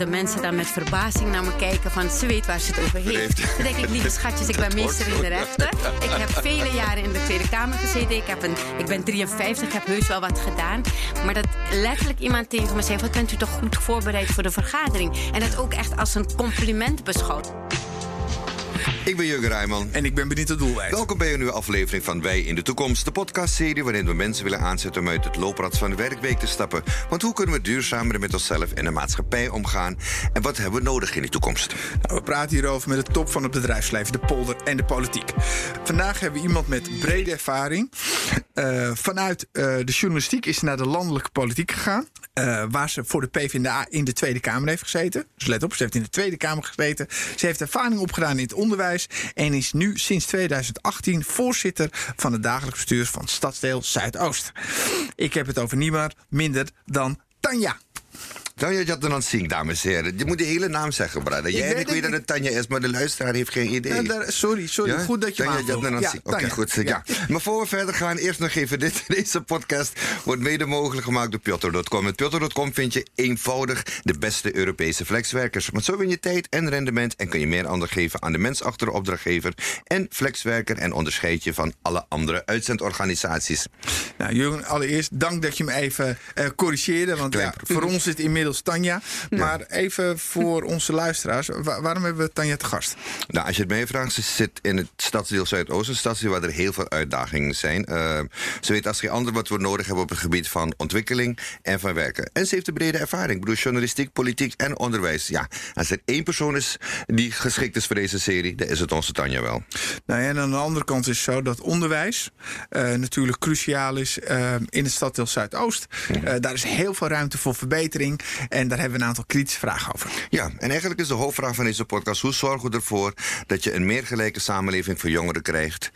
de mensen dan met verbazing naar me kijken van ze weet waar ze het over heeft. Dan denk ik, lieve schatjes, ik ben meester in de rechten. Ik heb vele jaren in de Tweede Kamer gezeten. Ik, heb een, ik ben 53, ik heb heus wel wat gedaan. Maar dat letterlijk iemand tegen me zegt, wat bent u toch goed voorbereid voor de vergadering? En dat ook echt als een compliment beschouwt. Ik ben Jurgen Rijman. En ik ben Benito Doelwijk. Welkom bij een nieuwe aflevering van Wij in de Toekomst. De podcastserie waarin we mensen willen aanzetten om uit het looprad van de werkweek te stappen. Want hoe kunnen we duurzamer met onszelf en de maatschappij omgaan? En wat hebben we nodig in de toekomst? Nou, we praten hierover met de top van het bedrijfsleven, de polder en de politiek. Vandaag hebben we iemand met brede ervaring. Uh, vanuit uh, de journalistiek is ze naar de landelijke politiek gegaan. Uh, waar ze voor de PvdA in de Tweede Kamer heeft gezeten. Dus let op, ze heeft in de Tweede Kamer gezeten. Ze heeft ervaring opgedaan in het onderwijs. En is nu sinds 2018 voorzitter van het dagelijks bestuur van Stadsdeel Zuidoost. Ik heb het over niemand minder dan Tanja. Tanja Jatanansing, dames en heren. Je moet de hele naam zeggen, brother. Jij en ik weet dat het Tanja is, maar de luisteraar heeft geen idee. Ja, daar, sorry, sorry. Ja? Goed dat je Tanja Jatanansing. Ja, Oké, okay, goed. Ja. Maar voor we verder gaan, eerst nog even dit. Deze podcast wordt mede mogelijk gemaakt door Piotr.com. Met Piotr.com vind je eenvoudig de beste Europese flexwerkers. Want zo win je tijd en rendement en kun je meer aandacht geven aan de mens achter de opdrachtgever en flexwerker en onderscheid je van alle andere uitzendorganisaties. Nou, Jurgen, allereerst dank dat je me even uh, corrigeerde. Want ja, voor ons is het inmiddels Tanja. Maar even voor onze luisteraars. waarom hebben we Tanja te gast? Nou, als je het mij vraagt, ze zit in het stadsdeel Zuidoost. Een stadsdeel waar er heel veel uitdagingen zijn. Uh, ze weet als geen ander wat we nodig hebben op het gebied van ontwikkeling en van werken. En ze heeft een brede ervaring. Ik bedoel, journalistiek, politiek en onderwijs. Ja, als er één persoon is die geschikt is voor deze serie, dan is het onze Tanja wel. Nou ja, en aan de andere kant is het zo dat onderwijs uh, natuurlijk cruciaal is uh, in het stadsdeel Zuidoost. Ja. daar is heel veel ruimte voor verbetering. En daar hebben we een aantal kritische vragen over. Ja, en eigenlijk is de hoofdvraag van deze podcast: hoe zorgen we ervoor dat je een meer gelijke samenleving voor jongeren krijgt?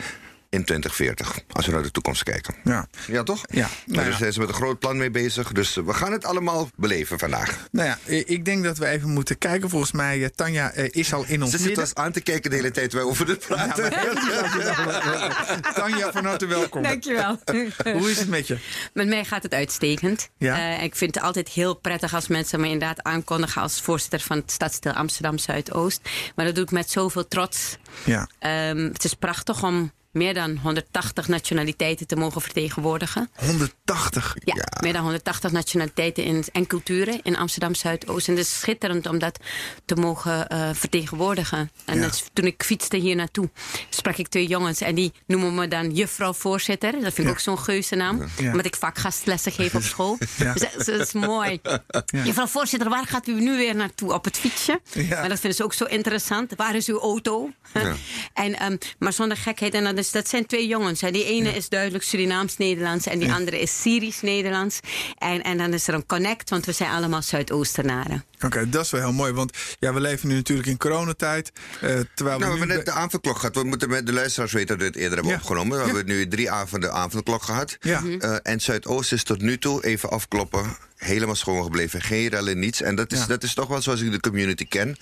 In 2040. Als we naar de toekomst kijken. Ja, ja toch? Ja. Nou Daar zijn ze met een groot plan mee bezig. Dus we gaan het allemaal beleven vandaag. Nou ja, ik denk dat we even moeten kijken. Volgens mij, uh, Tanja uh, is al in ons Ze zit ons aan te kijken de hele tijd wij over dit praten. Ja, Tanja, van harte welkom. Dankjewel. Hoe is het met je? Met mij gaat het uitstekend. Ja? Uh, ik vind het altijd heel prettig als mensen me inderdaad aankondigen als voorzitter van het stadsdeel Amsterdam Zuidoost. Maar dat doe ik met zoveel trots. Ja. Um, het is prachtig om meer dan 180 nationaliteiten te mogen vertegenwoordigen. 180? Ja, ja. meer dan 180 nationaliteiten in, en culturen in Amsterdam Zuidoost. En het is schitterend om dat te mogen uh, vertegenwoordigen. En ja. dus, toen ik fietste hier naartoe, sprak ik twee jongens. En die noemen me dan juffrouw voorzitter. Dat vind ik ja. ook zo'n geuze naam. Omdat ik vakgastlessen geef op school. dus dat is mooi. Juffrouw voorzitter, waar gaat u nu weer naartoe? Op het fietsje? Maar dat vinden ze ook zo interessant. Waar is uw auto? en, um, maar zonder gekheid. En dan dus dat zijn twee jongens. Hè. Die ene ja. is duidelijk Surinaams-Nederlands en die ja. andere is Syrisch-Nederlands. En, en dan is er een connect, want we zijn allemaal Zuidoostenaren. Oké, okay, dat is wel heel mooi. Want ja, we leven nu natuurlijk in coronatijd. Uh, terwijl nou, we, we hebben net de avondklok gehad. We moeten met de luisteraars weten dat we het eerder hebben ja. opgenomen. We hebben nu drie avonden avondklok gehad. Ja. Uh, en Zuidoost is tot nu toe, even afkloppen, helemaal schoon gebleven. Geen rellen, niets. En dat is, ja. dat is toch wel zoals ik de community ken.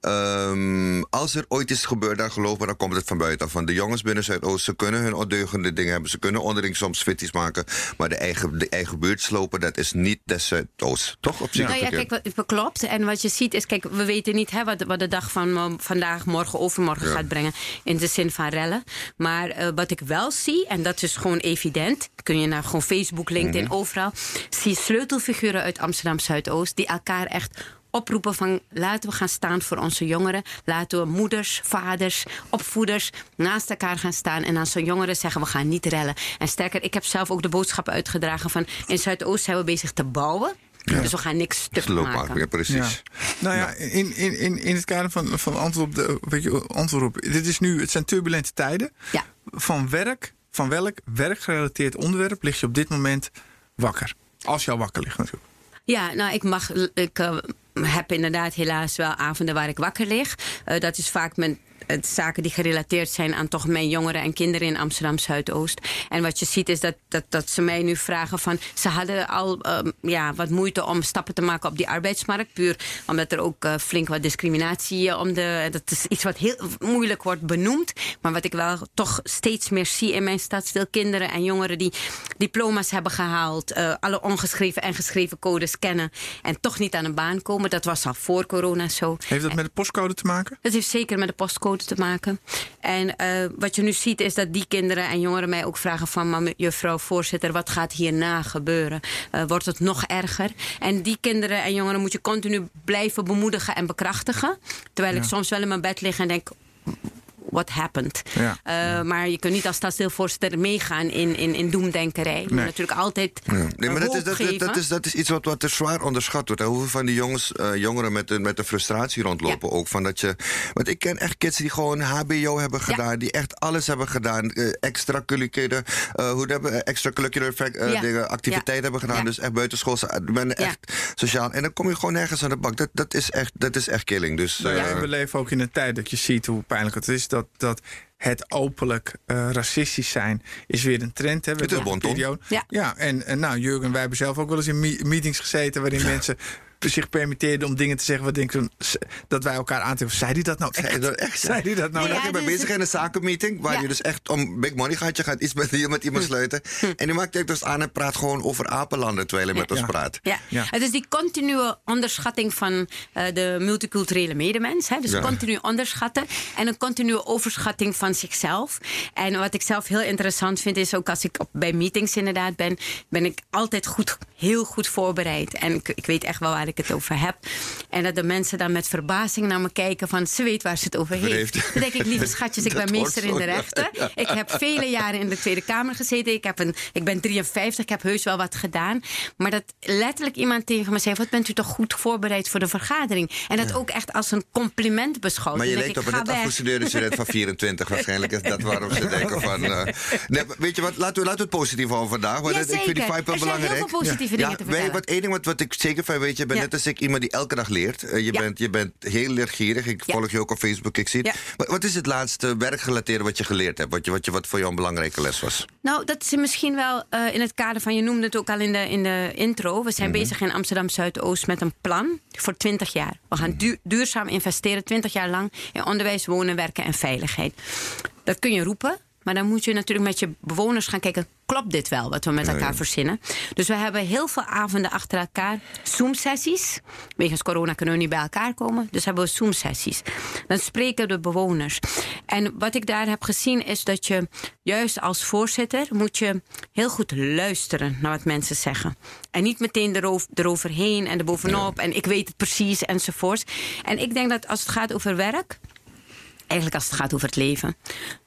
Um, als er ooit is gebeurd, dan geloof me, dan komt het van buiten af. Want de jongens binnen Zuidoost, ze kunnen hun ondeugende dingen hebben. Ze kunnen onderling soms fitties maken. Maar de eigen, de eigen buurt slopen, dat is niet des Zuidoost. Toch? Op zich nou ja, kijk, wat, klopt. En wat je ziet is, kijk, we weten niet hè, wat, wat de dag van vandaag, morgen, overmorgen ja. gaat brengen. In de zin van rellen. Maar uh, wat ik wel zie, en dat is gewoon evident. Kun je naar gewoon Facebook, LinkedIn, mm -hmm. overal. Zie sleutelfiguren uit Amsterdam Zuidoost. die elkaar echt oproepen van laten we gaan staan voor onze jongeren. Laten we moeders, vaders, opvoeders naast elkaar gaan staan. En aan zo'n jongeren zeggen we gaan niet rellen. En sterker, ik heb zelf ook de boodschap uitgedragen van in Zuidoost zijn we bezig te bouwen. Ja. Dus we gaan niks stuk maken. Ja, precies. Ja. Nou ja, in, in, in, in het kader van, van antwoord op de weet je, antwoord op. Dit is nu, het zijn turbulente tijden. Ja. Van werk, van welk werkgerelateerd onderwerp lig je op dit moment wakker? Als je al wakker ligt natuurlijk. Ja, nou, ik mag. Ik uh, heb inderdaad helaas wel avonden waar ik wakker lig. Uh, dat is vaak mijn het zaken die gerelateerd zijn aan toch mijn jongeren en kinderen in Amsterdam Zuidoost. En wat je ziet is dat, dat, dat ze mij nu vragen van. Ze hadden al ehm, ja, wat moeite om stappen te maken op die arbeidsmarkt. Puur omdat er ook uh, flink wat discriminatie om de. Dat is iets wat heel moeilijk wordt benoemd. Maar wat ik wel toch steeds meer zie in mijn stad. Veel kinderen en jongeren die diploma's hebben gehaald. Uh, alle ongeschreven en geschreven codes kennen. En toch niet aan een baan komen. Dat was al voor corona zo. Heeft dat met de postcode te maken? Dat heeft zeker met de postcode te maken. En uh, wat je nu ziet is dat die kinderen en jongeren mij ook vragen van... juffrouw voorzitter, wat gaat hierna gebeuren? Uh, wordt het nog erger? En die kinderen en jongeren moet je continu blijven bemoedigen en bekrachtigen. Terwijl ja. ik soms wel in mijn bed lig en denk what happened. Ja. Uh, maar je kunt niet als stadsdeelvoorzitter meegaan in, in, in doemdenkerij. Je nee. moet natuurlijk altijd ja. nee, maar dat is, dat, dat, dat, is, dat is iets wat, wat er zwaar onderschat wordt. Hoeveel van die jongens, uh, jongeren met de, met de frustratie rondlopen ja. ook. Van dat je, want ik ken echt kids die gewoon HBO hebben gedaan. Die echt alles hebben gedaan. Uh, extracurricular, hoe hebben extracurricular dingen, activiteiten hebben gedaan. Dus echt buitenschoolse, ben echt sociaal. En dan kom je gewoon nergens aan de bak. Dat, dat, is, echt, dat is echt killing. Dus, ja, we leven ook in een tijd dat je ziet hoe pijnlijk het is dat dat, het openlijk uh, racistisch zijn is weer een trend. Hè. Het is een Ja. ja, en, en nou, Jurgen, wij hebben zelf ook wel eens in meetings gezeten waarin ja. mensen zich permitteerde om dingen te zeggen wat denken dat wij elkaar aantreffen. Zei hij dat nou echt? Zei dat echt? Zei hij dat nou? Ja, ja, ik ben bezig in een zakenmeeting waar ja. je dus echt om big money gaat. Je gaat iets met, met iemand sluiten. Hm. En die maakt dus aan en praat gewoon over apenlanden terwijl hij met ons praat. Ja. ja. Het is die continue onderschatting van uh, de multiculturele medemens. Hè? Dus continu onderschatten en een continue overschatting van zichzelf. En wat ik zelf heel interessant vind is ook als ik op, bij meetings inderdaad ben, ben ik altijd goed, heel goed voorbereid. En ik, ik weet echt wel waar ik het over heb. En dat de mensen dan met verbazing naar me kijken van ze weet waar ze het over heeft. Dan denk ik, lieve schatjes, ik ben meester in de rechten. Ja. Ik heb vele jaren in de Tweede Kamer gezeten. Ik, heb een, ik ben 53, ik heb heus wel wat gedaan. Maar dat letterlijk iemand tegen me zei, wat bent u toch goed voorbereid voor de vergadering? En dat ja. ook echt als een compliment beschouwt. Maar je lijkt op een net afgestudeerde student van 24 waarschijnlijk. Is dat waarom ze denken van... Uh, nee, weet je wat, laten we, laten we het positief houden vandaag. Want ja, ik vind die vibe wel belangrijk. heel veel positieve dingen te vertellen. Wat één ding wat, wat ik zeker van weet, je bent net als ik iemand die elke dag leert. Uh, je, bent, je bent heel leergierig. Ik volg je ook op Facebook. Ik zie wat, is het laatste werkgelateerde wat je geleerd hebt? Wat, je, wat, je, wat voor jou een belangrijke les was? Nou, dat is misschien wel uh, in het kader van... je noemde het ook al in de, in de intro. We zijn mm -hmm. bezig in Amsterdam Zuidoost met een plan voor 20 jaar. We gaan du duurzaam investeren 20 jaar lang... in onderwijs, wonen, werken en veiligheid. Dat kun je roepen. Maar dan moet je natuurlijk met je bewoners gaan kijken... klopt dit wel, wat we met elkaar verzinnen? Dus we hebben heel veel avonden achter elkaar. Zoom-sessies. Wegens corona kunnen we niet bij elkaar komen. Dus hebben we Zoom-sessies. Dan spreken de bewoners. En wat ik daar heb gezien is dat je... juist als voorzitter moet je heel goed luisteren... naar wat mensen zeggen. En niet meteen erover, eroverheen en erbovenop... Ja. en ik weet het precies enzovoorts. En ik denk dat als het gaat over werk eigenlijk als het gaat over het leven.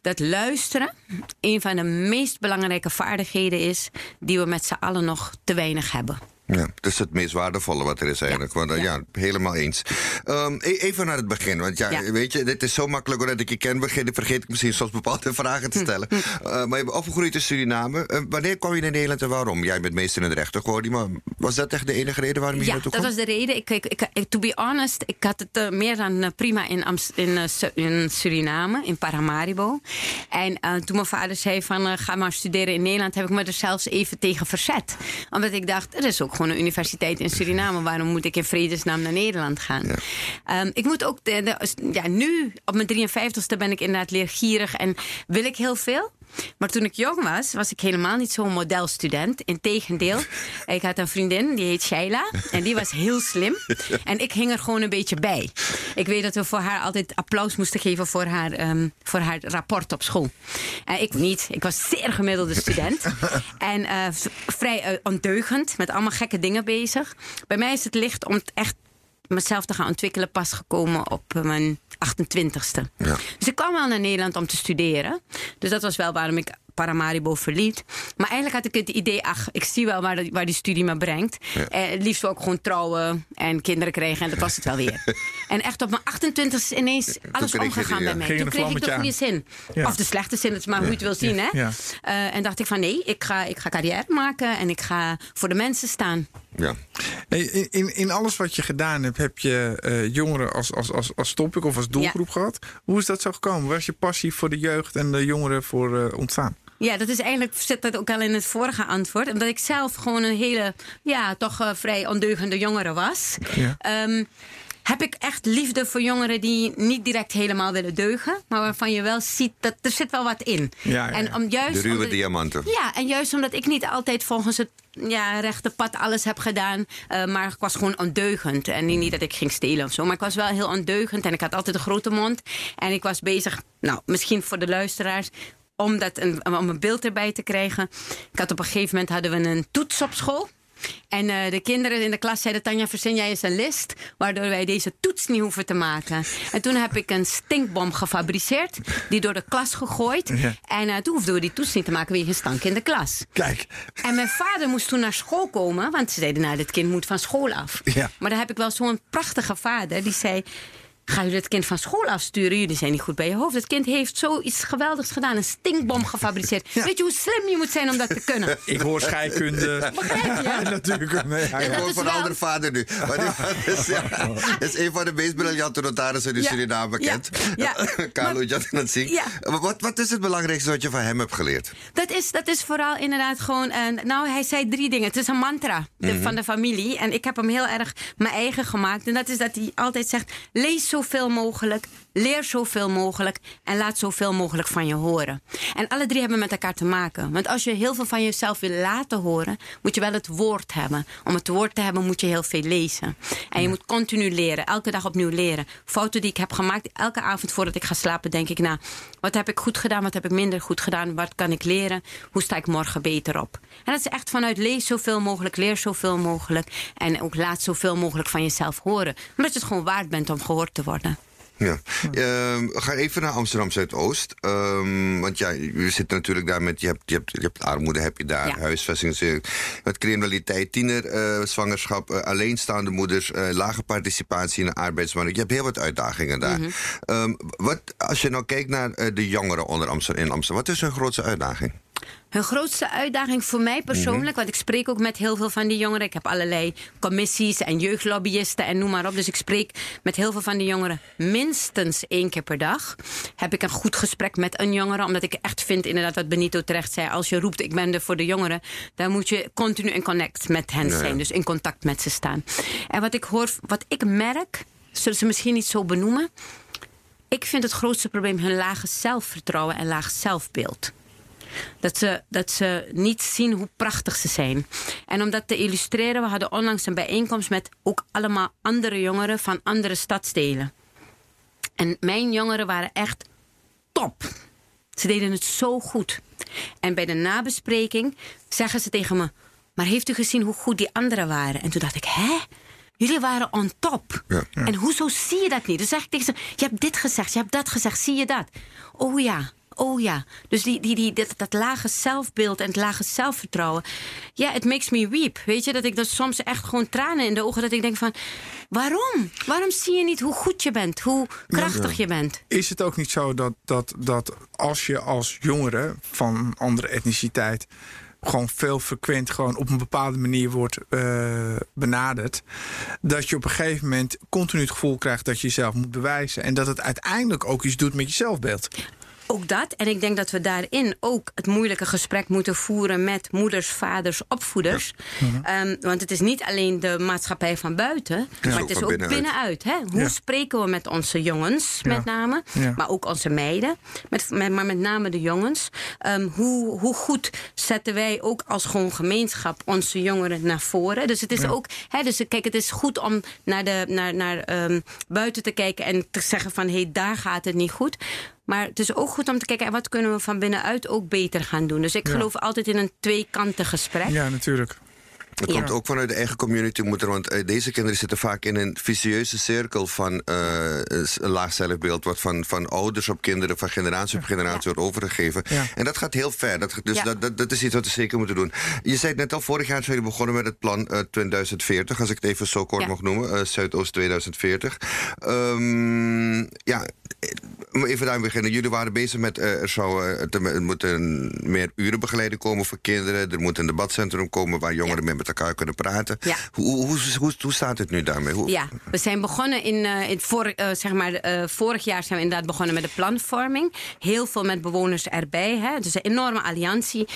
Dat luisteren een van de meest belangrijke vaardigheden is die we met z'n allen nog te weinig hebben. Ja, het is het meest waardevolle wat er is eigenlijk. Ja, want, ja. ja helemaal eens. Um, even naar het begin. Want ja, ja, weet je, dit is zo makkelijk doordat ik je ken. Begin, vergeet ik misschien soms bepaalde vragen te stellen. Uh, maar je bent opgegroeid in Suriname. Uh, wanneer kwam je naar Nederland en waarom? Jij bent meester in de rechten geworden. Maar was dat echt de enige reden waarom je ja, naartoe kwam? dat was de reden. Ik, ik, ik, to be honest, ik had het uh, meer dan prima in, Amst in, in, Suriname, in Paramaribo. En toen mijn vader zei van ga maar studeren in Nederland... heb ik me er zelfs even tegen verzet. Omdat ik dacht, er is ook gewoon een universiteit in Suriname. Waarom moet ik in vredesnaam naar Nederland gaan? Ja. Um, ik moet ook, de, de, ja, nu op mijn 53ste ben ik inderdaad leergierig en wil ik heel veel. Maar toen ik jong was, was ik helemaal niet zo'n modelstudent. Integendeel, ik had een vriendin, die heet Shaila. En die was heel slim. En ik hing er gewoon een beetje bij. Ik weet dat we voor haar altijd applaus moesten geven voor haar, um, voor haar rapport op school. En ik niet. Ik was zeer gemiddelde student. En uh, vrij uh, ondeugend, met allemaal gekke dingen bezig. Bij mij is het licht om echt mezelf te gaan ontwikkelen pas gekomen op mijn 28ste. Ja. Dus ik kwam wel naar Nederland om te studeren. Dus dat was wel waarom ik Paramaribo verliet. Maar eigenlijk had ik het idee, ach, ik zie wel waar, de, waar die studie me brengt. Ja. Eh, het liefst ook gewoon trouwen en kinderen krijgen en dat was het wel weer. en echt op mijn 28 is ineens alles omgegaan bij mij. Toen kreeg ik de goede zin. Ja. Of de slechte zin, het is maar hoe je het wil zien. Hè? Uh, en dacht ik van nee, ik ga, ik ga carrière maken en ik ga voor de mensen staan. Ja. In, in, in alles wat je gedaan hebt, heb je uh, jongeren als, als, als, als topic of als doelgroep gehad. Hoe is dat zo gekomen? Waar is je passie voor de jeugd en de jongeren voor uh, ontstaan? Ja, dat is eigenlijk, zit dat ook al in het vorige antwoord. Omdat ik zelf gewoon een hele, ja, toch uh, vrij ondeugende jongere was. Ja. Um, heb ik echt liefde voor jongeren die niet direct helemaal willen deugen, maar waarvan je wel ziet dat er zit wel wat in. Ja, ja, En om juist de ruwe omdat, diamanten. Ja, en juist omdat ik niet altijd volgens het ja, rechte pad alles heb gedaan, uh, maar ik was gewoon ondeugend. En niet dat ik ging stelen of zo, maar ik was wel heel ondeugend en ik had altijd een grote mond. En ik was bezig, nou, misschien voor de luisteraars, om, dat een, om een beeld erbij te krijgen. Ik had op een gegeven moment hadden we een toets op school. En uh, de kinderen in de klas zeiden: Tanja, verzin jij eens een list. Waardoor wij deze toets niet hoeven te maken. En toen heb ik een stinkbom gefabriceerd. Die door de klas gegooid. Ja. En uh, toen hoefden we die toets niet te maken wegens stank in de klas. Kijk. En mijn vader moest toen naar school komen. Want ze zeiden: Nou, dit kind moet van school af. Ja. Maar dan heb ik wel zo'n prachtige vader. Die zei: Ga je het kind van school afsturen? Jullie zijn niet goed bij je hoofd. Het kind heeft zoiets geweldigs gedaan. Een stinkbom gefabriceerd. Weet je hoe slim je moet zijn om dat te kunnen? Ik hoor scheikunde. Begrijp je? Natuurlijk. Nee, ja, Ik hoor van een andere vader nu. Maar is, ja, is een van de meest briljante notarissen in Suriname bekend. Ja. Carlo Jatanatsing. Ja. Wat, wat is het belangrijkste wat je van hem hebt geleerd? Dat is, dat is vooral inderdaad gewoon... Uh, nou, hij zei drie dingen. Het is een mantra de, mm -hmm. van de familie. En ik heb hem heel erg mijn eigen gemaakt. En dat is dat hij altijd zegt... Lees zo zoveel mogelijk, leer zoveel mogelijk en laat zoveel mogelijk van je horen. En alle drie hebben met elkaar te maken. Want als je heel veel van jezelf wil laten horen, moet je wel het woord hebben. Om het woord te hebben moet je heel veel lezen. En je moet continu leren, elke dag opnieuw leren. Fouten die ik heb gemaakt, elke avond voordat ik ga slapen, denk ik na: nou, wat heb ik goed gedaan, wat heb ik minder goed gedaan, wat kan ik leren, hoe sta ik morgen beter op. En dat is echt vanuit lees zoveel mogelijk, leer zoveel mogelijk en ook laat zoveel mogelijk van jezelf horen. Omdat je het gewoon waard bent om gehoord te worden. Ja. Uh, ga even naar Amsterdam Zuidoost. Um, want ja, je zit natuurlijk daar met. Je hebt, je hebt, je hebt armoede, heb je daar, ja. huisvesting, met criminaliteit, tienerzwangerschap, uh, uh, alleenstaande moeders, lage participatie in de arbeidsmarkt. Je hebt heel wat uitdagingen daar. Mm -hmm. um, wat, als je nou kijkt naar de jongeren onder Amsterdam, in Amsterdam, wat is hun grootste uitdaging? Hun grootste uitdaging voor mij persoonlijk, mhm. want ik spreek ook met heel veel van die jongeren. Ik heb allerlei commissies en jeugdlobbyisten en noem maar op. Dus ik spreek met heel veel van die jongeren minstens één keer per dag. Heb ik een goed gesprek met een jongere, omdat ik echt vind, inderdaad, wat Benito terecht zei. Als je roept, ik ben er voor de jongeren, dan moet je continu in connect met hen zijn. Dus in contact met ze staan. En wat ik hoor, wat ik merk, zullen ze misschien niet zo benoemen. Ik vind het grootste probleem hun lage zelfvertrouwen en laag zelfbeeld. Dat ze, dat ze niet zien hoe prachtig ze zijn. En om dat te illustreren, we hadden onlangs een bijeenkomst met ook allemaal andere jongeren van andere stadsdelen. En mijn jongeren waren echt top. Ze deden het zo goed. En bij de nabespreking zeggen ze tegen me: Maar heeft u gezien hoe goed die anderen waren? En toen dacht ik: Hè? Jullie waren on top. Ja, ja. En hoezo zie je dat niet? Dan zeg ik tegen ze: Je hebt dit gezegd, je hebt dat gezegd, zie je dat? Oh ja. Oh ja, dus die, die, die, dat, dat lage zelfbeeld en het lage zelfvertrouwen. Ja, it makes me weep. Weet je, dat ik dat soms echt gewoon tranen in de ogen. Dat ik denk van, waarom? Waarom zie je niet hoe goed je bent? Hoe krachtig je bent? Is het ook niet zo dat, dat, dat als je als jongere van andere etniciteit gewoon veel frequent gewoon op een bepaalde manier wordt uh, benaderd. Dat je op een gegeven moment continu het gevoel krijgt dat je jezelf moet bewijzen. En dat het uiteindelijk ook iets doet met je zelfbeeld. Ook dat. En ik denk dat we daarin ook het moeilijke gesprek moeten voeren met moeders, vaders, opvoeders. Ja. Um, want het is niet alleen de maatschappij van buiten, ja. maar het is ook binnenuit. binnenuit hè? Hoe ja. spreken we met onze jongens, met name, maar ook onze meiden, met, met, maar met name de jongens. Um, hoe, hoe goed zetten wij ook als gewoon gemeenschap onze jongeren naar voren? Dus het is ook, hè, dus kijk, het is goed om naar, de, naar, naar um, buiten te kijken en te zeggen van hé, hey, daar gaat het niet goed. Maar het is ook goed om te kijken, wat kunnen we van binnenuit ook beter gaan doen. Dus ik geloof altijd in een tweekantig gesprek. Ja, natuurlijk. Het komt ook vanuit de eigen community moeten, want uh, deze kinderen zitten vaak in een vicieuze cirkel van uh, een laag zelfbeeld, wat van, van ouders op kinderen, van generatie op generatie wordt overgegeven. En dat gaat heel ver. Dat, dus dat, dat, dat, is iets wat we zeker moeten doen. Je zei het net al, vorig jaar zijn we begonnen met het plan 2040, als ik het even zo kort mag noemen, Zuidoost 2040. Um, ja, even daar beginnen. Jullie waren bezig met uh, er, zou, uh, er moeten meer urenbegeleiding komen voor kinderen. Er moet een debatcentrum komen waar jongeren mee met elkaar kunnen praten. Ja. Hoe, hoe, hoe, hoe staat het nu daarmee? Hoe, Ja, we zijn begonnen in, eh, in voor, eh, zeg maar, eh, vorig jaar zijn we inderdaad begonnen met de planvorming. Heel veel met bewoners erbij. Hè. Dus een enorme alliantie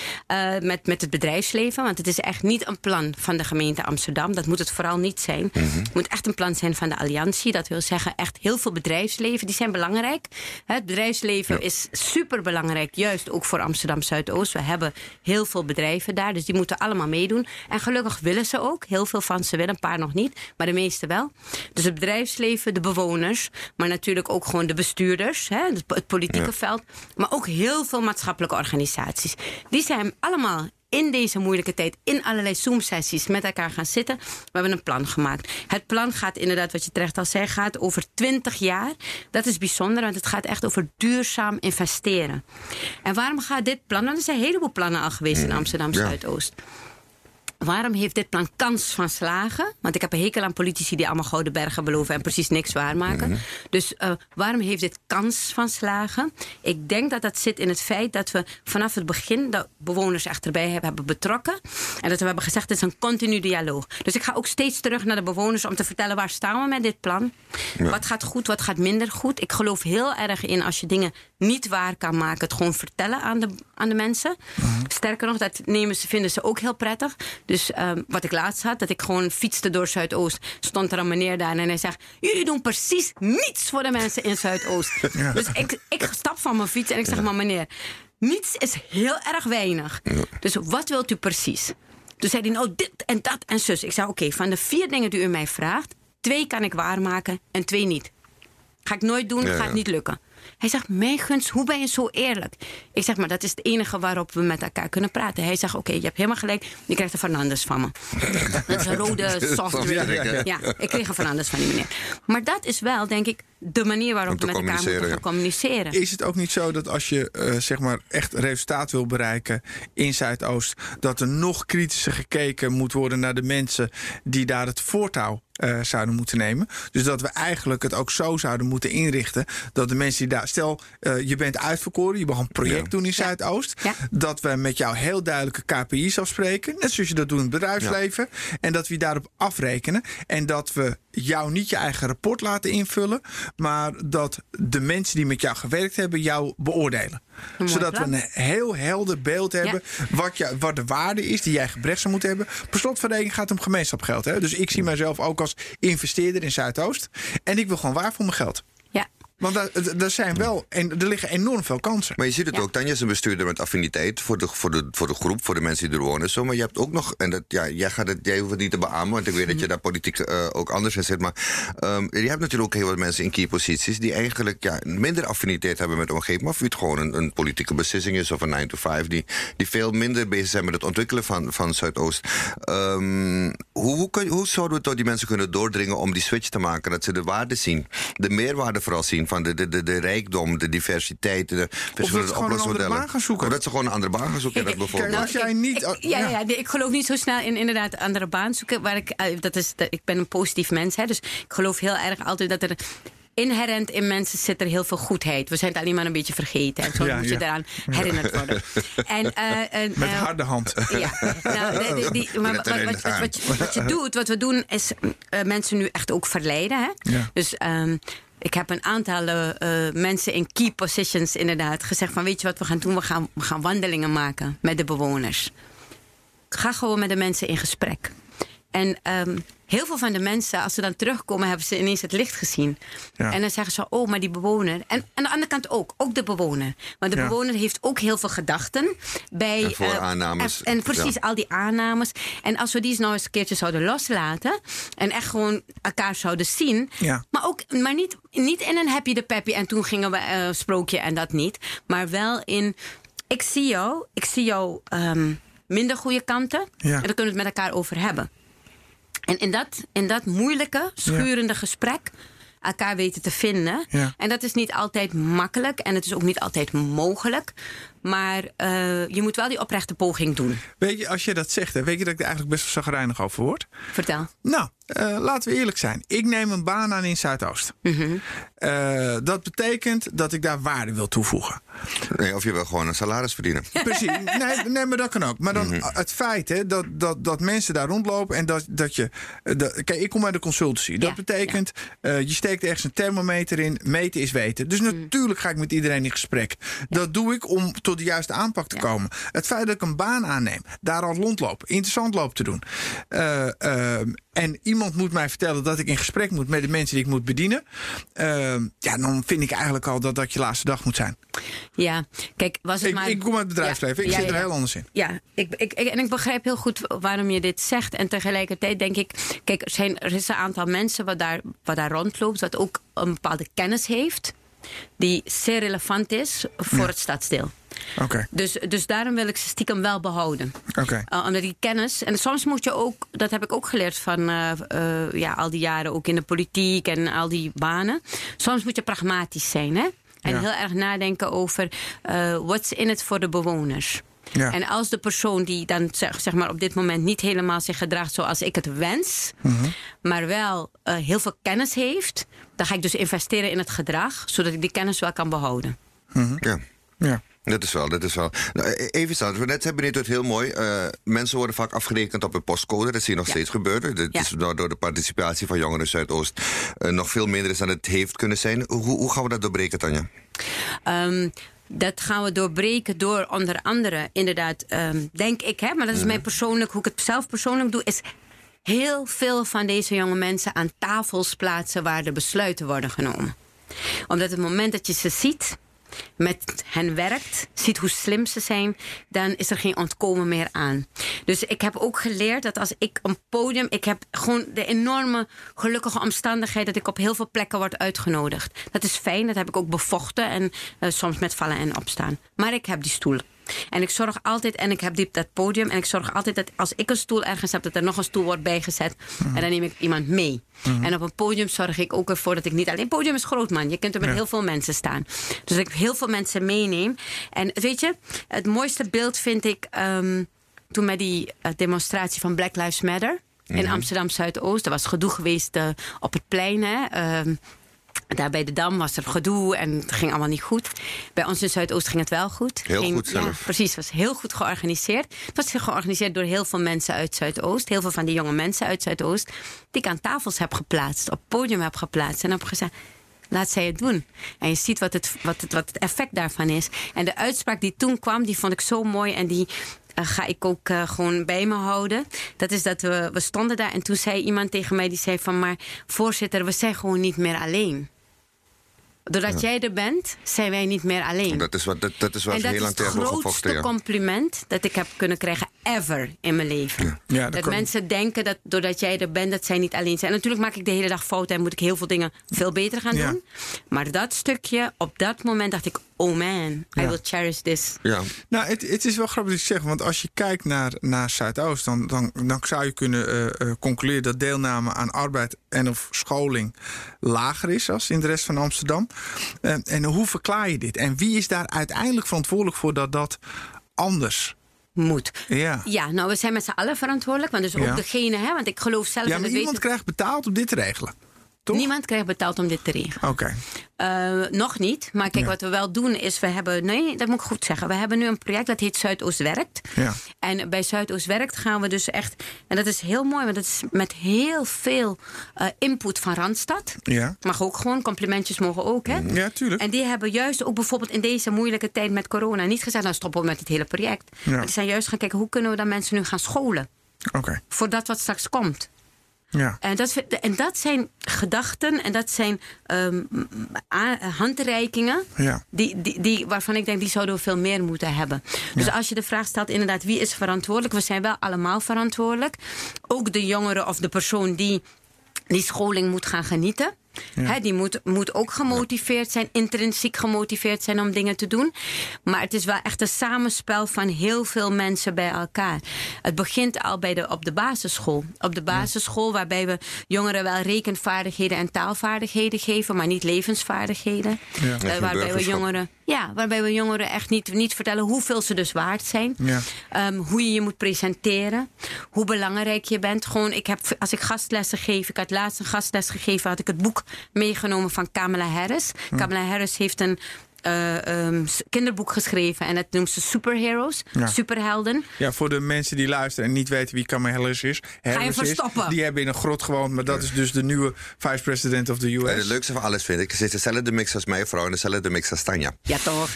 met, met het bedrijfsleven. Want het is echt niet een plan van de gemeente Amsterdam. Dat moet het vooral niet zijn. Het moet echt een plan zijn van de alliantie. Dat wil zeggen, echt heel veel bedrijfsleven. Die zijn belangrijk. Het bedrijfsleven is super belangrijk. Juist ook voor Amsterdam Zuidoost. We hebben heel veel bedrijven daar. Dus die moeten allemaal meedoen. En gelukkig willen ze ook. Heel veel van ze willen, een paar nog niet. Maar de meeste wel. Dus het bedrijfsleven, de bewoners. Maar natuurlijk ook gewoon de bestuurders. Hè, het, politieke Ja. veld. Maar ook heel veel maatschappelijke organisaties. Die zijn allemaal in deze moeilijke tijd in allerlei Zoom-sessies met elkaar gaan zitten. We hebben een plan gemaakt. Het plan gaat inderdaad, wat je terecht al zei, gaat over 20 jaar. Dat is bijzonder, want het gaat echt over duurzaam investeren. En waarom gaat dit plan? Want er zijn een heleboel plannen al geweest in Amsterdam ja. Waarom heeft dit plan kans van slagen? Want ik heb een hekel aan politici die allemaal gouden bergen beloven en precies niks waarmaken. Dus eh, waarom heeft dit kans van slagen? Ik denk dat dat zit in het feit dat we vanaf het begin de bewoners achterbij hebben, hebben betrokken. En dat we hebben gezegd: het is een continu dialoog. Dus ik ga ook steeds terug naar de bewoners om te vertellen waar staan we met dit plan. Wat gaat goed, wat gaat minder goed. Ik geloof heel erg in als je dingen niet waar kan maken, het gewoon vertellen aan de, aan de mensen. Sterker nog, dat nemen ze, vinden ze ook heel prettig. Dus ehm, wat ik laatst had, dat ik gewoon fietste door Zuidoost, stond er een meneer daar en hij zegt: Jullie doen precies niets voor de mensen in Zuidoost. Dus ik, ik stap van mijn fiets en ik zeg: Maar meneer, niets is heel erg weinig. Dus wat wilt u precies? Toen zei hij: Nou, dit en dat en zus. Ik zei: Oké, van de vier dingen die u mij vraagt, twee kan ik waarmaken en twee niet. Ga ik nooit doen, Ja, gaat niet lukken. Hij zegt, mijn gunst, hoe ben je zo eerlijk? Ik zeg, maar dat is het enige waarop we met elkaar kunnen praten. Hij zegt, oké, je hebt helemaal gelijk. Je krijgt een Fernandes van me. Dat is een rode software. Ja, Ja, ja, ja. ik kreeg een Fernandes van die meneer. Maar dat is wel, denk ik, de manier waarop we met elkaar moeten communiceren. Is het ook niet zo dat als je eh, zeg maar echt resultaat wil bereiken in Zuidoost, dat er nog kritischer gekeken moet worden naar de mensen die daar het voortouw eh, zouden moeten nemen? Dus dat we eigenlijk het ook zo zouden moeten inrichten dat de mensen die daar, stel eh, je bent uitverkoren, je mag een project Ja. doen in Zuidoost, Ja. dat we met jou heel duidelijke KPI's afspreken, net zoals je dat doet in het bedrijfsleven, en dat we je daarop afrekenen en dat we jou niet je eigen rapport laten invullen, maar dat de mensen die met jou gewerkt hebben jou beoordelen. Zodat plan. we een heel helder beeld hebben wat, je, wat de waarde is die jij gebrek zou moeten hebben. Per slot van rekening gaat het om gemeenschapsgeld. Hè? Dus ik zie mijzelf ook als investeerder in Zuidoost. En ik wil gewoon waar voor mijn geld. Want daar, daar zijn wel, en er liggen enorm veel kansen. Maar je ziet het Ja. ook, Tanja is een bestuurder met affiniteit voor de, voor, de, voor de groep, voor de mensen die er wonen. Zo, maar je hebt ook nog, en dat, ja, jij, gaat het, jij hoeft het niet te beamen, want ik weet dat je daar politiek eh, ook anders in zit. Maar ehm, je hebt natuurlijk ook heel wat mensen in key posities die eigenlijk ja, minder affiniteit hebben met de omgeving. Maar of het gewoon een, een politieke beslissing is of een 9 to 5, die, die veel minder bezig zijn met het ontwikkelen van, van Zuidoost. Ehm, hoe, hoe, kun, hoe zouden we tot die mensen kunnen doordringen om die switch te maken? Dat ze de waarde zien, de meerwaarde vooral zien van de, de, de, de rijkdom, de diversiteit, de verschillende gewoon een andere oplosmodellen. baan gaan zoeken. Of dat ze gewoon een andere baan gaan zoeken. dat bijvoorbeeld. Kijk, als jij niet- Ik, ja, ja. ja. ja, nee, ik geloof niet zo snel in inderdaad een andere baan zoeken. Waar ik, eh, dat is, dat- ik ben een positief mens, hè, dus ik geloof heel erg altijd dat er inherent in mensen zit er heel veel goedheid. We zijn het alleen maar een beetje vergeten. En zo Ja, moet je ja. eraan herinnerd worden. En, eh, en, Met eh, harde hand. ja, nou, die- die- die- maar wat, wat, wat, aan. wat je, wat je doet, wat we doen, is eh, mensen nu echt ook verleiden. Hè? Ja. Dus ehm, ik heb een aantal eh, mensen in key positions inderdaad gezegd van weet je wat we gaan doen? We gaan, we gaan wandelingen maken met de bewoners. Ga gewoon met de mensen in gesprek. En ehm, heel veel van de mensen, als ze dan terugkomen, hebben ze ineens het licht gezien. Ja. En dan zeggen ze, oh, maar die bewoner. En aan de andere kant ook, ook de bewoner. Want de Ja. bewoner heeft ook heel veel gedachten. Bij, En eh, vooraannames. en, en precies, Ja. al die aannames. En als we die eens nou eens een keertje zouden loslaten. En echt gewoon elkaar zouden zien. Ja. Maar, ook, maar niet, niet in een happy de peppy en toen gingen we eh, sprookje en dat niet. Maar wel in, ik zie jou, ik zie jou ehm, minder goede kanten. Ja. En daar kunnen we het met elkaar over hebben. En in dat, in dat moeilijke, schurende gesprek elkaar weten te vinden. Ja. En dat is niet altijd makkelijk en het is ook niet altijd mogelijk. Maar eh, je moet wel die oprechte poging doen. Weet je, als je dat zegt, hè, weet je dat ik er eigenlijk best wel zagrijnig over word? Vertel. Nou, eh, laten we eerlijk zijn. Ik neem een baan aan in Zuidoost. Eh, dat betekent dat ik daar waarde wil toevoegen. Nee, of je wil gewoon een salaris verdienen. Precies. Nee, nee, maar dat kan ook. Maar dan Mhm. het feit hè, dat, dat, dat mensen daar rondlopen en dat, dat je. Dat, kijk, ik kom uit de consultancy. Dat Ja, betekent, eh, je steekt ergens een thermometer in. Meten is weten. Dus Mhm. natuurlijk ga ik met iedereen in gesprek. Dat doe ik om tot de juiste aanpak te Ja. komen. Het feit dat ik een baan aanneem, daar al rondloop, interessant loop te doen. eh, ehm, en iemand moet mij vertellen dat ik in gesprek moet met de mensen die ik moet bedienen. ehm, ja, dan vind ik eigenlijk al dat dat je laatste dag moet zijn. Ja, kijk, was het Ik, maar... ik kom uit het bedrijfsleven. Ja, ik ja, zit er heel anders in. Ja, ik, ik, en ik begrijp heel goed waarom je dit zegt. En tegelijkertijd denk ik, kijk, er, zijn, er is een aantal mensen wat daar, wat daar rondloopt, wat ook een bepaalde kennis heeft, die zeer relevant is voor het stadsdeel. Oké, Dus, dus daarom wil ik ze stiekem wel behouden. oké. Uh, omdat die kennis. En soms moet je ook, dat heb ik ook geleerd van uh, uh, ja, al die jaren ook in de politiek en al die banen. Soms moet je pragmatisch zijn, hè? En Ja. heel erg nadenken over uh, what's in it voor de bewoners. Ja. En als de persoon die dan zeg, zeg maar op dit moment niet helemaal zich gedraagt zoals ik het wens, Mhm. maar wel uh, heel veel kennis heeft, dan ga ik dus investeren in het gedrag, zodat ik die kennis wel kan behouden. Ja. Ja. Dat is wel, dat is wel. Nou, e- even staan, we net hebben dit het heel mooi. Uh, mensen worden vaak afgerekend op een postcode. Dat zie je nog Ja. steeds gebeuren. Dat Ja. is door, de participatie van Jongeren Zuidoost uh, nog veel minder is dan het heeft kunnen zijn. Hoe, hoe gaan we dat doorbreken, Tanja? Um, dat gaan we doorbreken door onder andere, inderdaad, um, denk ik, hè, maar dat is mij persoonlijk, hoe ik het zelf persoonlijk doe, is heel veel van deze jonge mensen aan tafels plaatsen waar de besluiten worden genomen. Omdat het moment dat je ze ziet, met hen werkt, ziet hoe slim ze zijn, dan is er geen ontkomen meer aan. Dus ik heb ook geleerd dat als ik een podium, ik heb gewoon de enorme gelukkige omstandigheid dat ik op heel veel plekken word uitgenodigd. Dat is fijn, dat heb ik ook bevochten en uh, soms met vallen en opstaan. Maar ik heb die stoel. En ik zorg altijd, en ik heb die, dat podium, en ik zorg altijd dat als ik een stoel ergens heb, dat er nog een stoel wordt bijgezet. Mm. En dan neem ik iemand mee. Mm. En op een podium zorg ik ook ervoor dat ik niet alleen. podium is groot, man. Je kunt er met ja. heel veel mensen staan. Dus dat ik heel veel mensen meeneem. En weet je, het mooiste beeld vind ik um, toen met die uh, demonstratie van Black Lives Matter. In -hmm. Amsterdam Zuidoost. Er was gedoe geweest uh, op het plein. Hè. Um, daar bij de Dam was er gedoe en het ging allemaal niet goed. Bij ons in Zuidoost ging het wel goed. Heel ging, goed zelf. Ja, precies, het was heel goed georganiseerd. Het was georganiseerd door heel veel mensen uit Zuidoost. Heel veel van die jonge mensen uit Zuidoost. Die ik aan tafels heb geplaatst, op podium heb geplaatst. En heb gezegd, laat zij het doen. En je ziet wat het, wat, het, wat het effect daarvan is. En de uitspraak die toen kwam, die vond ik zo mooi. En die uh, ga ik ook uh, gewoon bij me houden. Dat is dat we, we stonden daar en toen zei iemand tegen mij... die zei van, maar voorzitter, we zijn gewoon niet meer alleen. Doordat ja. jij er bent, zijn wij niet meer alleen. Dat is wat, dat, dat is wat en dat heel lang is het grootste compliment dat ik heb kunnen krijgen ever in mijn leven. Ja. Ja, dat dat kan... mensen denken dat doordat jij er bent, dat zij niet alleen zijn. Natuurlijk maak ik de hele dag fouten en moet ik heel veel dingen veel beter gaan doen. Maar dat stukje, op dat moment dacht ik, oh man, I will cherish this. Ja. Nou, het, het is wel grappig dat je zegt, want als je kijkt naar, naar Zuidoost, dan, dan, dan zou je kunnen uh, uh, concluderen dat deelname aan arbeid en of scholing lager is als in de rest van Amsterdam. Uh, en hoe verklaar je dit? En wie is daar uiteindelijk verantwoordelijk voor dat dat anders moet. Ja. ja, nou, we zijn met z'n allen verantwoordelijk. Want dus ook ja. degene, hè, want ik geloof zelf ja, in maar het iemand krijgt betaald om dit te regelen. Toch? Niemand krijgt betaald om dit te regelen. Oké. Okay. Uh, nog niet. Maar kijk, Ja. wat we wel doen is, we hebben... Nee, dat moet ik goed zeggen. We hebben nu een project dat heet Zuidoost Werkt. Ja. En bij Zuidoost Werkt gaan we dus echt... En dat is heel mooi, want dat is met heel veel uh, input van Randstad. Ja. Mag ook gewoon, complimentjes mogen ook, hè? Ja, tuurlijk. En die hebben juist ook bijvoorbeeld in deze moeilijke tijd met corona... niet gezegd, nou stoppen we met het hele project. Ja. Maar die zijn juist gaan kijken, hoe kunnen we dan mensen nu gaan scholen? Oké. Voor dat wat straks komt. Ja. En dat, en dat zijn gedachten en dat zijn um, handreikingen Ja. die, die, die, waarvan ik denk die zouden we veel meer moeten hebben. Dus Ja. als je de vraag stelt, inderdaad, wie is verantwoordelijk? We zijn wel allemaal verantwoordelijk. Ook de jongere of de persoon die die scholing moet gaan genieten. Ja. He, die moet, moet ook gemotiveerd zijn, intrinsiek gemotiveerd zijn om dingen te doen. Maar het is wel echt een samenspel van heel veel mensen bij elkaar. Het begint al bij de, op de basisschool. Op de basisschool, waarbij we jongeren wel rekenvaardigheden en taalvaardigheden geven, maar niet levensvaardigheden. Ja. Uh, waarbij we jongeren. Ja, waarbij we jongeren echt niet, niet vertellen hoeveel ze dus waard zijn. Ja. Ehm, hoe je je moet presenteren. Hoe belangrijk je bent. Gewoon, ik heb, als ik gastlessen geef, ik had laatst een gastles gegeven, had ik het boek meegenomen van Kamala Harris. Kamala Harris heeft een eh, ehm, kinderboek geschreven en dat noemt ze Superheroes, Ja. superhelden. Ja, voor de mensen die luisteren en niet weten wie Kamala Harris is. Harris is, verstoppen? die hebben in een grot gewoond, maar dat is dus de nieuwe vice-president of the En het US. leukste van alles vind ik, ze is dezelfde mix als mijn vrouw en dezelfde mix als Tanja. Ja, toch?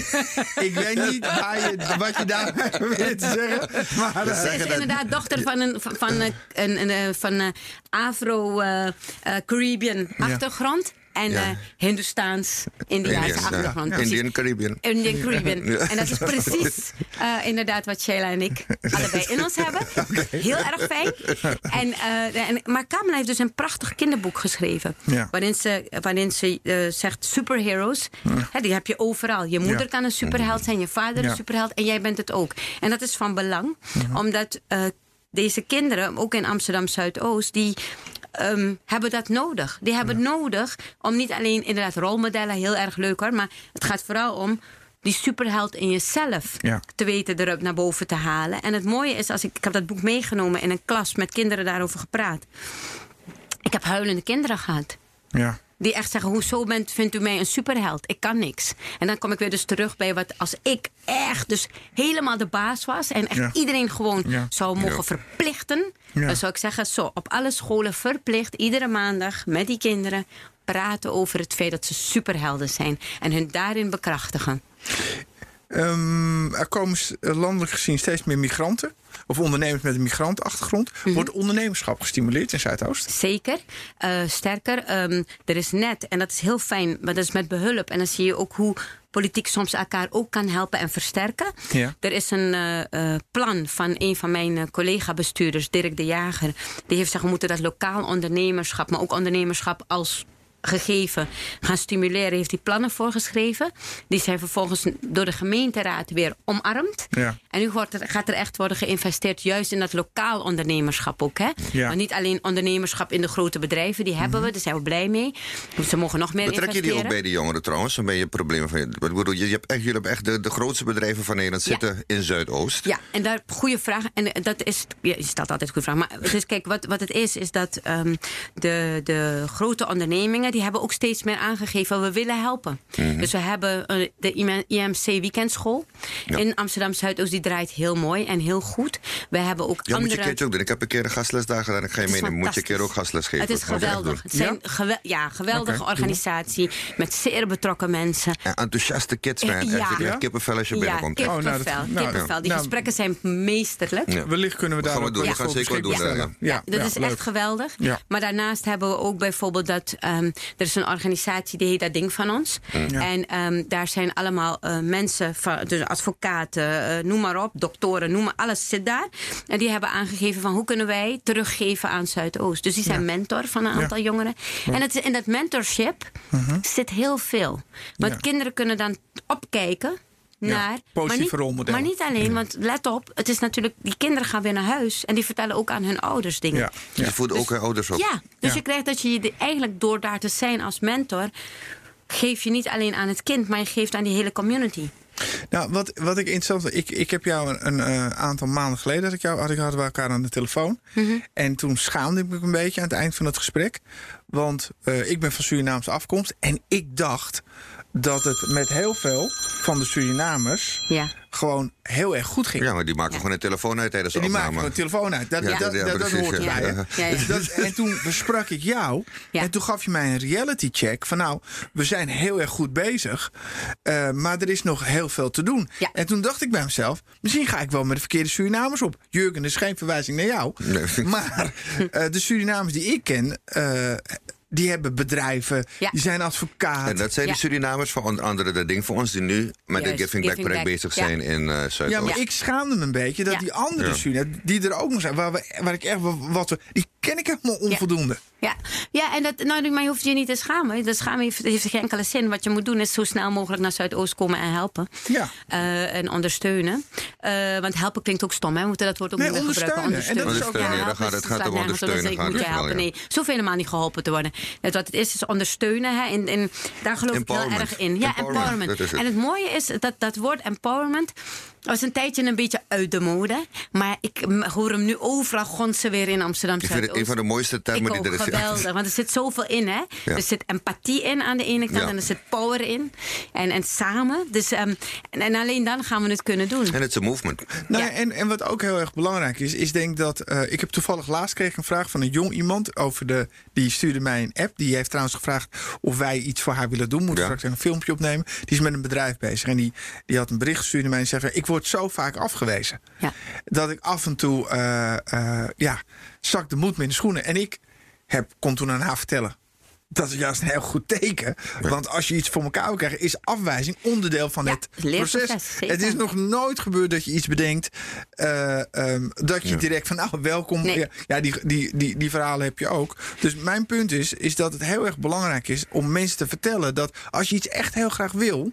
Ik weet niet waar je, wat je daar te zeggen. Maar, eh, Ze is inderdaad dochter van een, van, van, een, een, een, eh, van een Afro-Caribbean achtergrond. En Ja. eh Hindoestaans, Indiaanse achtergrond. ja. Indian Caribbean. Indian Caribbean. Ja. En dat is precies eh, inderdaad wat Sheila en ik allebei in ons hebben. Heel erg fijn. En, eh, en, maar Kamala heeft dus een prachtig kinderboek geschreven. Waarin ze, waarin ze zegt superheroes. Hè, die heb je overal. Je moeder kan een superheld zijn, je vader een superheld. En jij bent het ook. En dat is van belang. Omdat deze kinderen, ook in Amsterdam Zuidoost, die ehm, hebben dat nodig. Die hebben het nodig om niet alleen inderdaad rolmodellen, heel erg leuk hoor, maar het gaat vooral om die superheld in jezelf Ja. te weten erop naar boven te halen. En het mooie is, als ik, ik heb dat boek meegenomen in een klas met kinderen daarover gepraat. Ik heb huilende kinderen gehad. ja. Die echt zeggen, hoezo bent, vindt u mij een superheld? Ik kan niks. En dan kom ik weer dus terug bij wat als ik echt dus helemaal de baas was... en echt Ja. iedereen gewoon Ja. zou mogen Ja. verplichten... Dan zou ik zeggen, zo, op alle scholen verplicht... iedere maandag met die kinderen praten over het feit dat ze superhelden zijn... en hun daarin bekrachtigen. Ehm, er komen landelijk gezien steeds meer migranten. Of ondernemers met een migrantenachtergrond. Mhm. Wordt ondernemerschap gestimuleerd in Zuidoost? Zeker. Eh, sterker, ehm, er is net, en dat is heel fijn, maar dat is met behulp. En dan zie je ook hoe politiek soms elkaar ook kan helpen en versterken. Ja. Er is een eh, eh, plan van een van mijn collega-bestuurders, Dirk de Jager. Die heeft gezegd, we moeten dat lokaal ondernemerschap, maar ook ondernemerschap als gegeven gaan stimuleren. Heeft die plannen voorgeschreven. Die zijn vervolgens door de gemeenteraad weer omarmd. Ja. En nu wordt er, gaat er echt worden geïnvesteerd juist in dat lokaal ondernemerschap ook. Hè? Ja. Mhm. Maar niet alleen ondernemerschap in de grote bedrijven, die hebben we, daar zijn we blij mee. Ze mogen nog meer Betrek je die investeren. ook bij de jongeren trouwens? Dan ben je problemen van je. Bedoel, je, je hebt echt, jullie hebben echt de, de grootste bedrijven van Nederland Ja. zitten in Zuidoost. Ja, en daar goede vraag. En eh, dat is. Ja, je stelt altijd goede vraag. Maar is, kijk, wat, wat het is, is dat ehm, de, de grote ondernemingen. Die hebben ook steeds meer aangegeven. we willen helpen. Mhm. Dus we hebben eh, de IMC Weekendschool. in Amsterdam Zuidoost. Die draait heel mooi en heel goed. We hebben ook Ja, moet je andere. een keertje ook doen. Ik heb een keer een gastles daar gedaan. Ik ga je meenemen. Moet je een keer ook gastles geven. Het is moet je geweldig. Het zijn ja, geweldige organisatie met zeer betrokken mensen. En enthousiaste kids, man. Ja. Echt, je krijgt Ja? kippenvel als je Ja, binnenkomt. echt. Oh, nou, dat- kippenvel. nou, kippenvel. Die nou, gesprekken zijn meesterlijk. Ja. Wellicht kunnen we daar Gaan we doen. We gaan zeker doen, stellen. ja. Ja, dat is leuk. echt geweldig. Ja. Maar daarnaast hebben we ook bijvoorbeeld dat... ehm, er is een organisatie die heet Dat Ding van Ons. Ja. En ehm, daar zijn allemaal eh, mensen, van, dus advocaten, eh, noem maar op, doktoren, noem maar, alles zit daar. En die hebben aangegeven van hoe kunnen wij teruggeven aan Zuidoost. Dus die zijn mentor van een aantal jongeren. En het, in dat mentorship zit heel veel. Want Ja. kinderen kunnen dan opkijken... Naar, maar, positieve niet, rolmodellen. maar niet alleen, want let op, het is natuurlijk, die kinderen gaan weer naar huis en die vertellen ook aan hun ouders dingen. Ja. Je voedt ook hun ouders op. Ja, dus Ja. je krijgt dat je eigenlijk door daar te zijn als mentor, geef je niet alleen aan het kind, maar je geeft aan die hele community. Nou, wat, wat ik interessant vind, ik, ik heb jou een, een eh, aantal maanden geleden dat ik jou had, ik hadden we elkaar aan de telefoon. Mhm. En toen schaamde ik me een beetje aan het eind van het gesprek. Want eh, ik ben van Surinaamse afkomst en ik dacht dat het met heel veel van de Surinamers Ja. gewoon heel erg goed ging. Ja, maar die maken gewoon een telefoon uit tijdens de En die maken opname. gewoon een telefoon uit. Dat, Ja, dat, ja, dat, dat precies, hoort ja. erbij. hè? Ja, ja. Ja, ja. Dat- en toen besprak ik jou. Ja. En toen gaf je mij een reality check. Van nou, we zijn heel erg goed bezig. eh, maar er is nog heel veel te doen. Ja. En toen dacht ik bij mezelf. Misschien ga ik wel met de verkeerde Surinamers op. Jurgen, dat is geen verwijzing naar jou. Nee. Maar eh, de Surinamers die ik ken. eh, die hebben bedrijven. Ja. Die zijn advocaat. En dat zijn Ja. de Surinamers, van onder andere dat ding voor ons, die nu met Juist, de Giving Back project bezig Ja. zijn in eh Zuidoost. Ja, maar Ja. ik schaamde me een beetje dat Ja. die andere Ja. Surinamers, die er ook nog zijn, waar, we, waar ik echt wat, die ken ik helemaal onvoldoende. Ja, ja en dat, nou, maar je hoeft je niet te schamen. Dat schamen heeft, heeft geen enkele zin. Wat je moet doen is zo snel mogelijk naar Zuidoost komen en helpen. Ja. Uh, en ondersteunen. Uh, want helpen klinkt ook stom, hè? We moeten dat woord ook nee, niet meer gebruiken. Ondersteunen. En dat is ook, ja, helpen, gaat, het gaat om ondersteunen. Ik moet je helpen. Nee, zo veel helemaal niet geholpen te worden. Het, wat het is, is ondersteunen. Hè? En, en daar geloof ik heel erg in. Ja, empowerment. empowerment. En het mooie is dat dat woord empowerment was een tijdje een beetje uit de mode. Maar ik hoor hem nu overal gonsen weer in Amsterdam Ik vind het een van de mooiste termen ik die er is. geweldig, want er zit zoveel in. Hè? Ja. Er zit empathie in aan de ene kant ja. en er zit power in. En, en samen. Dus, um, en, en, alleen dan gaan we het kunnen doen. En het is een movement. Nou, ja. en, en wat ook heel erg belangrijk is, is denk dat... Uh, ik heb toevallig laatst kreeg een vraag van een jong iemand over de... Die stuurde mij een app. Die heeft trouwens gevraagd of wij iets voor haar willen doen. Moeten straks een filmpje opnemen. Die is met een bedrijf bezig. En die, die had een bericht gestuurd naar mij en zei... Ik word zo vaak afgewezen. Ja. Dat ik af en toe, uh, uh, ja, zak de moed me in de schoenen. En ik heb, kon toen aan haar vertellen dat is juist een heel goed teken. Ja. Want als je iets voor elkaar wil krijgen, is afwijzing onderdeel van ja, het proces. Het is nog nooit gebeurd dat je iets bedenkt. Uh, um, dat je ja. direct van nou welkom. Nee. Ja, die, die, die, die verhalen heb je ook. Dus mijn punt is, is dat het heel erg belangrijk is om mensen te vertellen dat als je iets echt heel graag wil,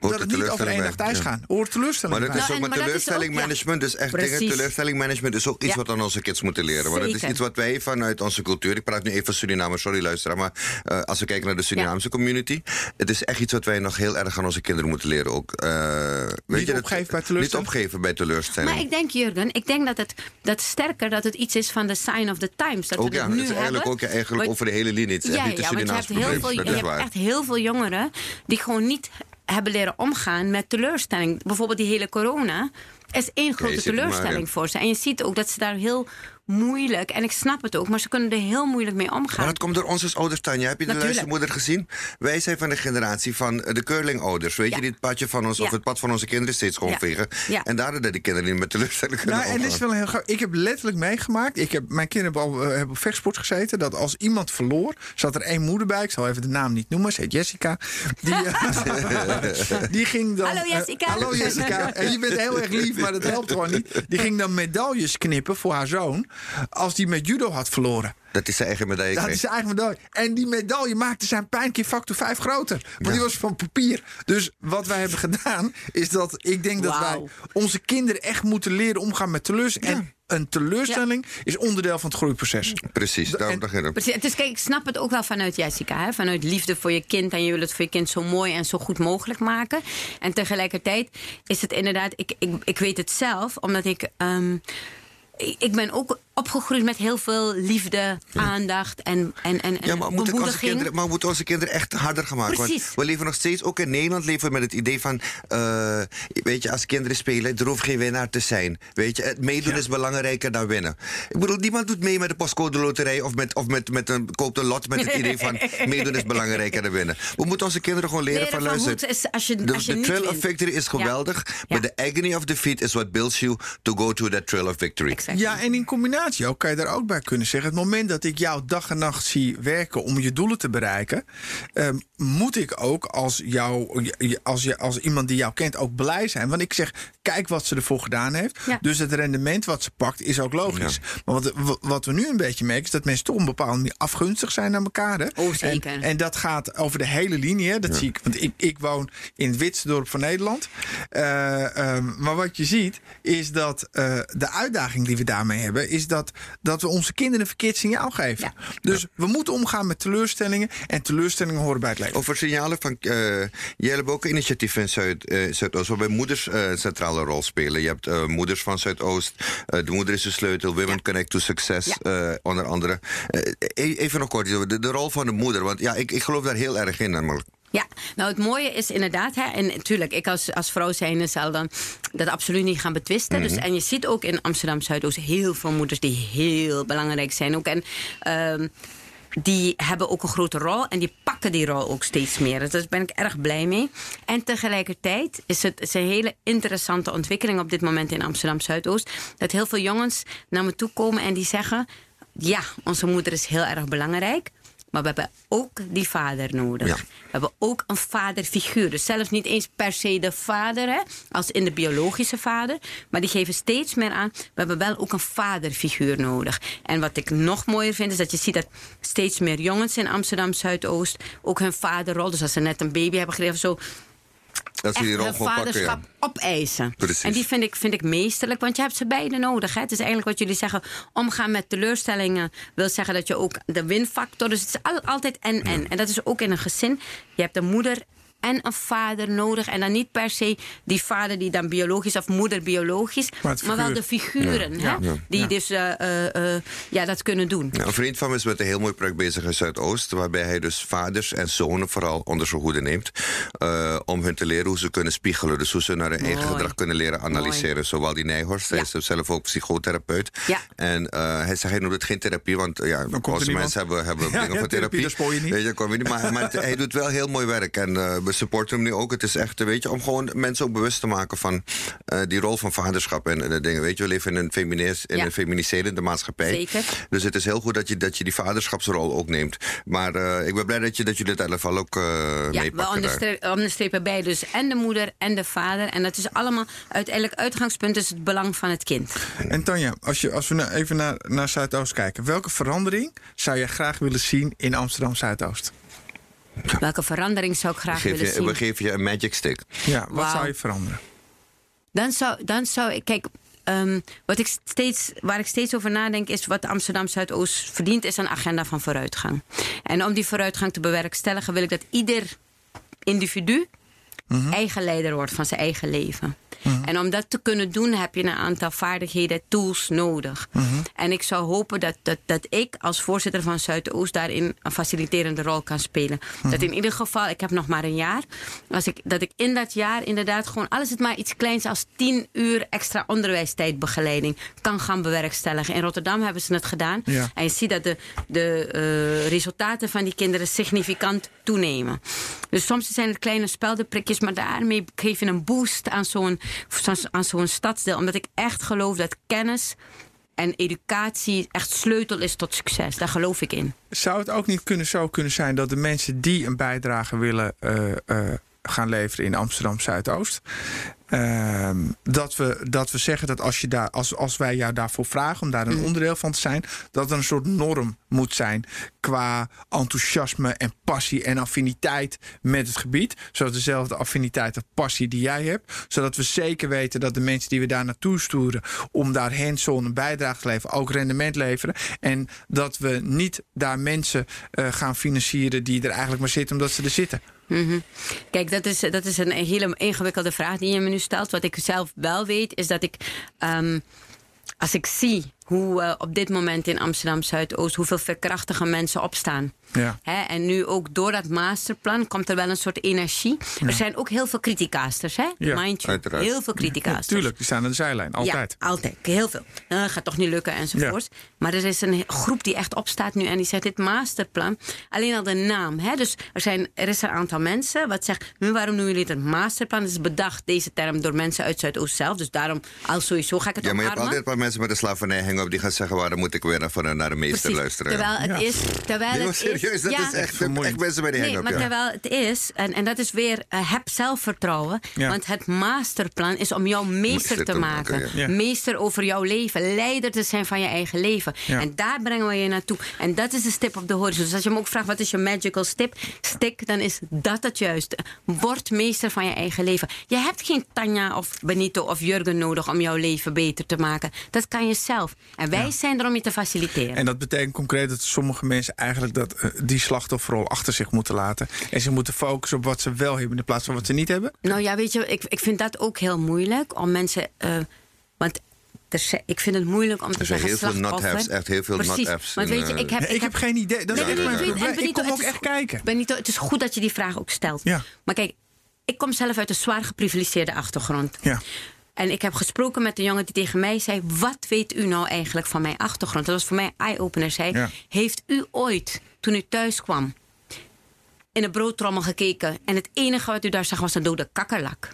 dat het niet over één dag thuis gaan. Hoort teleurstelling. Maar dat is ook met teleurstelling management. Dus echt dingen. Teleurstelling management is ook iets wat aan onze kids moeten leren. Want het is iets wat wij vanuit onze cultuur. Ik praat nu even Suriname, sorry luisteraar. Maar uh, als we kijken naar de Surinaamse ja. community, het is echt iets wat wij nog heel erg aan onze kinderen moeten leren. Ook, uh, niet weet je, opgeven dat, bij teleurstelling? Niet opgeven bij teleurstelling. Maar ik denk, Jurgen, ik denk dat het dat sterker dat het iets is van de sign of the times. Dat ook we ja, het nu het is eigenlijk hebben. ook eigenlijk want, over de hele linie. Het is ja, niet de ja, want je hebt, heel veel, je hebt echt heel veel jongeren die gewoon niet hebben leren omgaan met teleurstelling. Bijvoorbeeld die hele corona is één grote teleurstelling maar, ja. voor ze. En je ziet ook dat ze daar heel moeilijk, en ik snap het ook, maar ze kunnen er heel moeilijk mee omgaan. Maar dat komt door ons als ouders, Tanja. Heb je de Natuurlijk. luistermoeder gezien? Wij zijn van de generatie van de curlingouders. Weet ja. je, dit padje van ons, ja. of het pad van onze kinderen steeds schoonvegen. Ja. En daardoor dat die kinderen niet met teleurstelling kunnen nou, en dit is wel heel graag. Ik heb letterlijk meegemaakt, ik heb, mijn kinderen hebben, al, uh, hebben op vechtsport gezeten, dat als iemand verloor, zat er één moeder bij, ik zal even de naam niet noemen, ze heet Jessica. Die, uh, die ging dan... Hallo Jessica. Uh, hallo Jessica. En je bent heel erg lief, maar dat helpt gewoon niet. Die ging dan medailles knippen voor haar zoon als die met judo had verloren. Dat is zijn eigen medaille. Dat is zijn eigen medaille. En die medaille maakte zijn pijn keer factor 5 groter. Want ja. die was van papier. Dus wat wij hebben gedaan, is dat ik denk wow. dat wij onze kinderen echt moeten leren omgaan met teleurstelling. Ja. En een teleurstelling ja. is onderdeel van het groeiproces. Precies, daarom begin ik. Precies. Dus kijk, ik snap het ook wel vanuit Jessica. Hè? Vanuit liefde voor je kind. En je wil het voor je kind zo mooi en zo goed mogelijk maken. En tegelijkertijd is het inderdaad... Ik, ik, ik weet het zelf, omdat ik... Um, ik ben ook opgegroeid met heel veel liefde, aandacht en, en, en, ja, maar moeten onze kinderen, maar moeten onze kinderen echt harder gemaakt worden? We leven nog steeds, ook in Nederland leven we met het idee van... Uh, weet je, als kinderen spelen, er hoeft geen winnaar te zijn. Weet je, het meedoen ja. is belangrijker dan winnen. Ik bedoel, niemand doet mee met de postcode loterij... of, met, of met, met een, koopt een lot met het idee van... meedoen is belangrijker dan winnen. We moeten onze kinderen gewoon leren, leren van... luister, is als je, de, als je the thrill of victory is geweldig... maar de agony of defeat is what builds you... to go to that thrill of victory. Exactly. Ja, en in combinatie ook, kan je daar ook bij kunnen zeggen. Het moment dat ik jou dag en nacht zie werken om je doelen te bereiken, um, moet ik ook als, jou, als, als iemand die jou kent ook blij zijn. Want ik zeg, kijk wat ze ervoor gedaan heeft. Ja. Dus het rendement wat ze pakt is ook logisch. Ja. Maar wat, wat we nu een beetje merken is dat mensen toch een bepaalde manier afgunstig zijn naar elkaar. Hè? Oh, zeker. En, en, dat gaat over de hele linie. Hè? Dat ja. zie ik, want ik, ik woon in het witste dorp van Nederland. Uh, um, maar wat je ziet is dat uh, de uitdaging die we daarmee hebben, is dat, dat we onze kinderen een verkeerd signaal geven. Dus we moeten omgaan met teleurstellingen. En teleurstellingen horen bij het leven. Over signalen van. Uh, jij hebt ook initiatieven in Zuid, uh, Zuidoost, waarbij moeders uh, centrale rol spelen. Je hebt uh, moeders van Zuidoost. Uh, de moeder is de sleutel. Women ja. Connect to Success, ja. uh, onder andere. Uh, even nog kort, de, de, rol van de moeder. Want ja, ik, ik geloof daar heel erg in namelijk. Ja, nou het mooie is inderdaad, hè, en natuurlijk, ik als, als vrouw zijnde zal dan dat absoluut niet gaan betwisten. Mm -hmm. dus, en je ziet ook in Amsterdam Zuidoost heel veel moeders die heel belangrijk zijn. Ook en uh, die hebben ook een grote rol en die pakken die rol ook steeds meer. Dus daar ben ik erg blij mee. En tegelijkertijd is het is een hele interessante ontwikkeling op dit moment in Amsterdam Zuidoost. Dat heel veel jongens naar me toe komen en die zeggen: Ja, onze moeder is heel erg belangrijk. Maar we hebben ook die vader nodig. Ja. We hebben ook een vaderfiguur. Dus zelfs niet eens per se de vader, hè, als in de biologische vader. Maar die geven steeds meer aan. We hebben wel ook een vaderfiguur nodig. En wat ik nog mooier vind, is dat je ziet dat steeds meer jongens in Amsterdam Zuidoost ook hun vaderrol. Dus als ze net een baby hebben gekregen of zo, Dat ze pakken. vaderschap Ja. opeisen. Precies. En die vind ik, vind ik meesterlijk, want je hebt ze beide nodig. Hè? Het is eigenlijk wat jullie zeggen, omgaan met teleurstellingen wil zeggen dat je ook de winfactor, dus het is al- altijd en en. En dat is ook in een gezin. Je hebt een moeder en een vader nodig. En dan niet per se die vader die dan biologisch of moeder biologisch, Maar wel de figuren hè? Ja. Die Ja. dus eh, eh, eh, ja, dat kunnen doen. Ja, een vriend van me is met een heel mooi project bezig in Zuidoost. Waarbij hij dus vaders en zonen vooral onder zijn hoede neemt. eh, om hun te leren hoe ze kunnen spiegelen. Dus hoe ze naar hun eigen gedrag kunnen leren analyseren. Zowel die Nijhorst, hij Ja. is zelf ook psychotherapeut. Ja. En eh, hij zegt, hij noemt het geen therapie. Want ja, onze mensen hebben, hebben Ja, dingen ja, voor therapie, spoor je niet. Weet je, kom je niet. Maar, maar hij doet wel heel mooi werk. En eh, we supporten hem nu ook. Het is echt, weet je, om gewoon mensen ook bewust te maken van eh, die rol van vaderschap en, en de dingen. Weet je, we leven in een, feminis, in Ja. een feminiserende maatschappij. Zeker. Dus het is heel goed dat je, dat je die vaderschapsrol ook neemt. Maar eh, ik ben blij dat je, dat jullie het in ieder geval ook eh Ja, we meepakken. onderstre- onderstrepen bij dus en de moeder en de vader. En dat is allemaal uiteindelijk uitgangspunt is het belang van het kind. En Tanja, als, je, als we nou even naar, naar Zuidoost kijken. Welke verandering zou je graag willen zien in Amsterdam Zuidoost? Welke verandering zou ik graag willen je, zien? we geven je een magic stick. Ja, wat zou je veranderen? Dan zou, dan zou ik, kijk, ehm, wat ik steeds, waar ik steeds over nadenk is wat Amsterdam Zuidoost verdient, is een agenda van vooruitgang. En om die vooruitgang te bewerkstelligen, wil ik dat ieder individu eigen leider wordt van zijn eigen leven. En om dat te kunnen doen, heb je een aantal vaardigheden, tools nodig. En ik zou hopen dat, dat, dat ik als voorzitter van Zuidoost daarin een faciliterende rol kan spelen. Dat in ieder geval, ik heb nog maar een jaar, als ik, dat ik in dat jaar inderdaad gewoon, alles het maar iets kleins als 10 uur extra onderwijstijdbegeleiding kan gaan bewerkstelligen. In Rotterdam hebben ze het gedaan. Ja. En je ziet dat de, de eh, resultaten van die kinderen significant toenemen. Dus soms zijn het kleine speldenprikjes, maar daarmee geef je een boost aan zo'n aan zo'n stadsdeel. Omdat ik echt geloof dat kennis en educatie echt sleutel is tot succes. Daar geloof ik in. Zou het ook niet kunnen, zo kunnen zijn dat de mensen die een bijdrage willen eh, eh, gaan leveren in Amsterdam Zuidoost. ehm, dat, we, dat we zeggen dat als, je daar, als, als wij jou daarvoor vragen om daar een onderdeel van te zijn, dat er een soort norm moet zijn qua enthousiasme en passie en affiniteit met het gebied. Zoals dezelfde affiniteit en passie die jij hebt. Zodat we zeker weten dat de mensen die we daar naartoe sturen om daar hands-on een bijdrage te leveren, ook rendement leveren. En dat we niet daar mensen eh, gaan financieren die er eigenlijk maar zitten omdat ze er zitten. Mhm. Kijk, dat is, dat is een hele ingewikkelde vraag die je me nu stelt. Wat ik zelf wel weet, is dat ik. ehm, als ik zie hoe eh, op dit moment in Amsterdam Zuidoost, hoeveel verkrachtige mensen opstaan. Ja. Hè, en nu ook door dat masterplan komt er wel een soort energie. Er zijn ook heel veel criticasters, hè? Ja, Mind you. uiteraard. Heel veel criticasters. Tuurlijk, die staan aan de zijlijn, altijd. Ja, altijd. Heel veel. Uh, gaat toch niet lukken enzovoort. Maar er is een groep die echt opstaat nu en die zegt dit masterplan. Alleen al de naam. Hè? Dus er, zijn, er is een aantal mensen wat zegt, "Hm, waarom noemen jullie het een masterplan? Het is bedacht, deze term, door mensen uit Zuidoost zelf. Dus daarom, al sowieso ga ik het Ja, maar je hebt altijd een paar mensen met een slavernij hangen op die gaan zeggen: waarom moet ik weer naar, van- naar de meester Precies. luisteren? Terwijl het Ja. is. Terwijl serieus, dat ja, is echt, vermoeiend. echt mensen bij die Nee, maar ja. terwijl het is, en, en dat is weer, eh, heb zelfvertrouwen. Ja. Want het masterplan is om jou meester, Meester te, te maken. maken, ja. Ja. Meester over jouw leven. Leider te zijn van je eigen leven. Ja. En daar brengen we je naartoe. En dat is de stip op de horizon. Dus als je me ook vraagt, wat is je magical stip? Stick, dan is dat het juiste. Word meester van je eigen leven. Je hebt geen Tanja of Benito of Jurgen nodig om jouw leven beter te maken. Dat kan je zelf. En wij zijn er om je te faciliteren. En dat betekent concreet dat sommige mensen eigenlijk dat, eh, die slachtofferrol achter zich moeten laten. En ze moeten focussen op wat ze wel hebben in plaats van wat ze niet hebben. Nou ja, weet je, ik, ik vind dat ook heel moeilijk om mensen. eh, want er, ik vind het moeilijk om te Er zijn zeggen. heel veel not-haves, echt heel veel Precies. not-haves Want weet je, eh, ik heb. Nee, ik heb geen idee. Dat is Nee, echt nee, Ik kom ook het is echt goed- kijken. Benito, het is goed dat je die vraag ook stelt. Ja. Maar kijk, ik kom zelf uit een zwaar geprivilegeerde achtergrond. Ja. En ik heb gesproken met een jongen die tegen mij zei: Wat weet u nou eigenlijk van mijn achtergrond? Dat was voor mij een eye-opener. Zei: Ja. Heeft u ooit, toen u thuis kwam, in een broodtrommel gekeken en het enige wat u daar zag was een dode kakkerlak?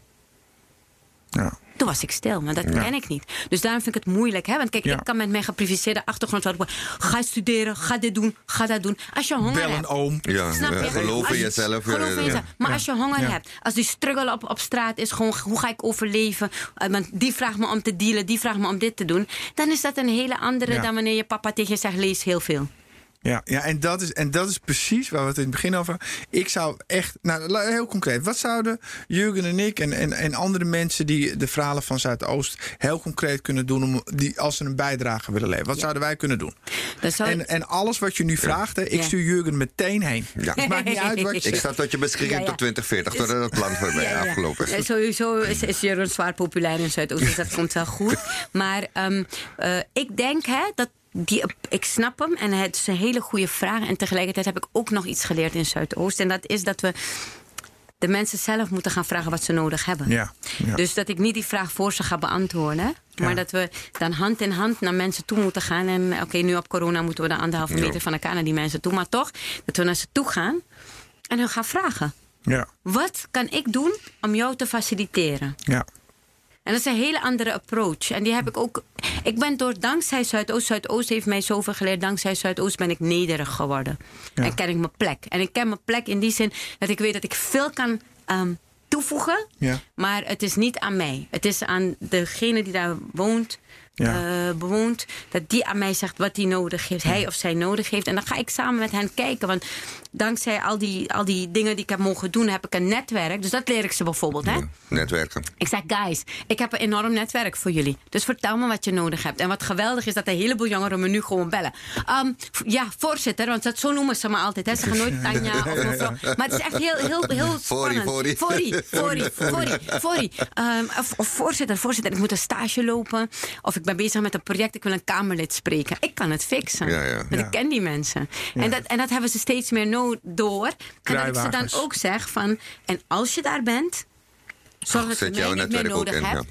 Ja. Toen was ik stil, maar dat ken ik niet. Dus daarom vind ik het moeilijk. Hè? Want kijk, Ja. ik kan met mijn geprivilegeerde achtergrond... roepen, Ga studeren, ga dit doen, ga dat doen. Als je honger Bel hebt... een oom. Ja, Snap ja, je? geloof in je- jezelf. Geloof in jezelf. Maar Ja. als je honger Ja. hebt, als die struggle op, op straat is, gewoon hoe ga ik overleven? Eh, Want die vraagt me om te dealen, die vraagt me om dit te doen. Dan is dat een hele andere Ja. dan wanneer je papa tegen je zegt: lees heel veel. Ja, ja en, dat is, en dat is precies waar we het in het begin over Ik zou echt, nou heel concreet, wat zouden Jurgen en ik en, en, en andere mensen die de verhalen van Zuidoost heel concreet kunnen doen om die, als ze een bijdrage willen leveren? Wat zouden wij kunnen doen? Zou En, en alles wat je nu vraagt, hè, ik Ja. stuur Jurgen meteen heen. Ja. Het maakt niet uit wat je Ik zegt. sta tot je beschikking Ja, ja. tot 2040, totdat het plan voor mij afgelopen Ja, is. sowieso is, is Jeroen zwaar populair in Zuidoost, dus dat komt wel goed. Maar ehm, eh, ik denk hè, dat. Die, ik snap hem en het is een hele goede vraag. En tegelijkertijd heb ik ook nog iets geleerd in Zuidoost. En dat is dat we de mensen zelf moeten gaan vragen wat ze nodig hebben. Ja, ja. Dus dat ik niet die vraag voor ze ga beantwoorden. Maar Ja. dat we dan hand in hand naar mensen toe moeten gaan. En oké, nu op corona moeten we dan anderhalve meter van elkaar naar die mensen toe. Maar toch, dat we naar ze toe gaan en hun gaan vragen. Ja, Wat kan ik doen om jou te faciliteren? ja. En dat is een hele andere approach. En die heb ik ook. Ik ben door dankzij Zuidoost. Zuidoost heeft mij zoveel geleerd. Dankzij Zuidoost ben ik nederig geworden. Ja. En ken ik mijn plek. En ik ken mijn plek in die zin dat ik weet dat ik veel kan ehm, toevoegen. Ja. Maar het is niet aan mij. Het is aan degene die daar woont. Ja. eh, bewoont, dat die aan mij zegt wat hij nodig heeft, hij of zij nodig heeft. En dan ga ik samen met hen kijken. Want dankzij al die, al die dingen die ik heb mogen doen, heb ik een netwerk. Dus dat leer ik ze bijvoorbeeld. Hè? Netwerken. Ik zeg, guys, ik heb een enorm netwerk voor jullie. Dus vertel me wat je nodig hebt. En wat geweldig is dat een heleboel jongeren me nu gewoon bellen. Ehm, ja, voorzitter, want dat, zo noemen ze me altijd. Hè. Ze zeggen nooit Tanja of mevrouw. Maar het is echt heel, heel, heel spannend. Fori, fori, fori, fori. Ehm, of, of voorzitter, voorzitter, ik moet een stage lopen. Of ik ben bezig met een project, ik wil een Kamerlid spreken. Ik kan het fixen. Ja, ja. Want Ja. ik ken die mensen. En, dat, en dat hebben ze steeds meer no door. En dat ik ze dan ook zeg van... En als je daar bent... Zorg dat je mij niet meer nodig hebt.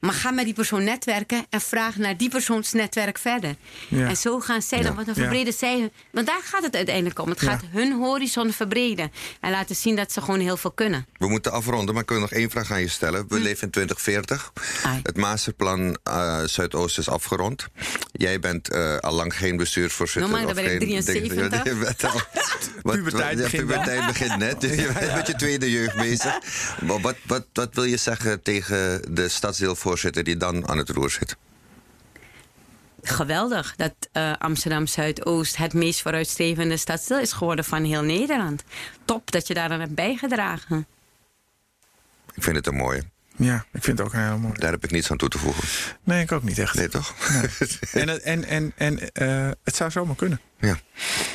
Maar ga met die persoon netwerken en vraag naar die persoons netwerk verder. Ja. En zo gaan zij dan, Ja. want dan Ja. verbreden zij. Want daar gaat het uiteindelijk om. Het Ja. gaat hun horizon verbreden. En laten zien dat ze gewoon heel veel kunnen. We moeten afronden, maar ik wil nog één vraag aan je stellen. We leven in 2040. Hm. Ai. Het masterplan eh, Zuidoost is afgerond. Jij bent eh, al lang geen bestuursvoorzitter. Normaal, dan ben ik geen- 73. Ja, je bent al- wat- Puberteit begint puberteit begint net. Dus je bent met je tweede jeugd bezig. Maar wat, wat, wat wil je zeggen tegen de stadsdeelvoorzitter die dan aan het roer zit? Geweldig dat eh, Amsterdam Zuidoost het meest vooruitstrevende stadsdeel is geworden van heel Nederland. Top dat je daaraan hebt bijgedragen. Ik vind het een mooie. Ja, ik vind het ook heel mooi. Daar heb ik niets aan toe te voegen. Nee, ik ook niet echt. Nee, toch? En, het- en, en, en eh, het zou zomaar kunnen. Ja.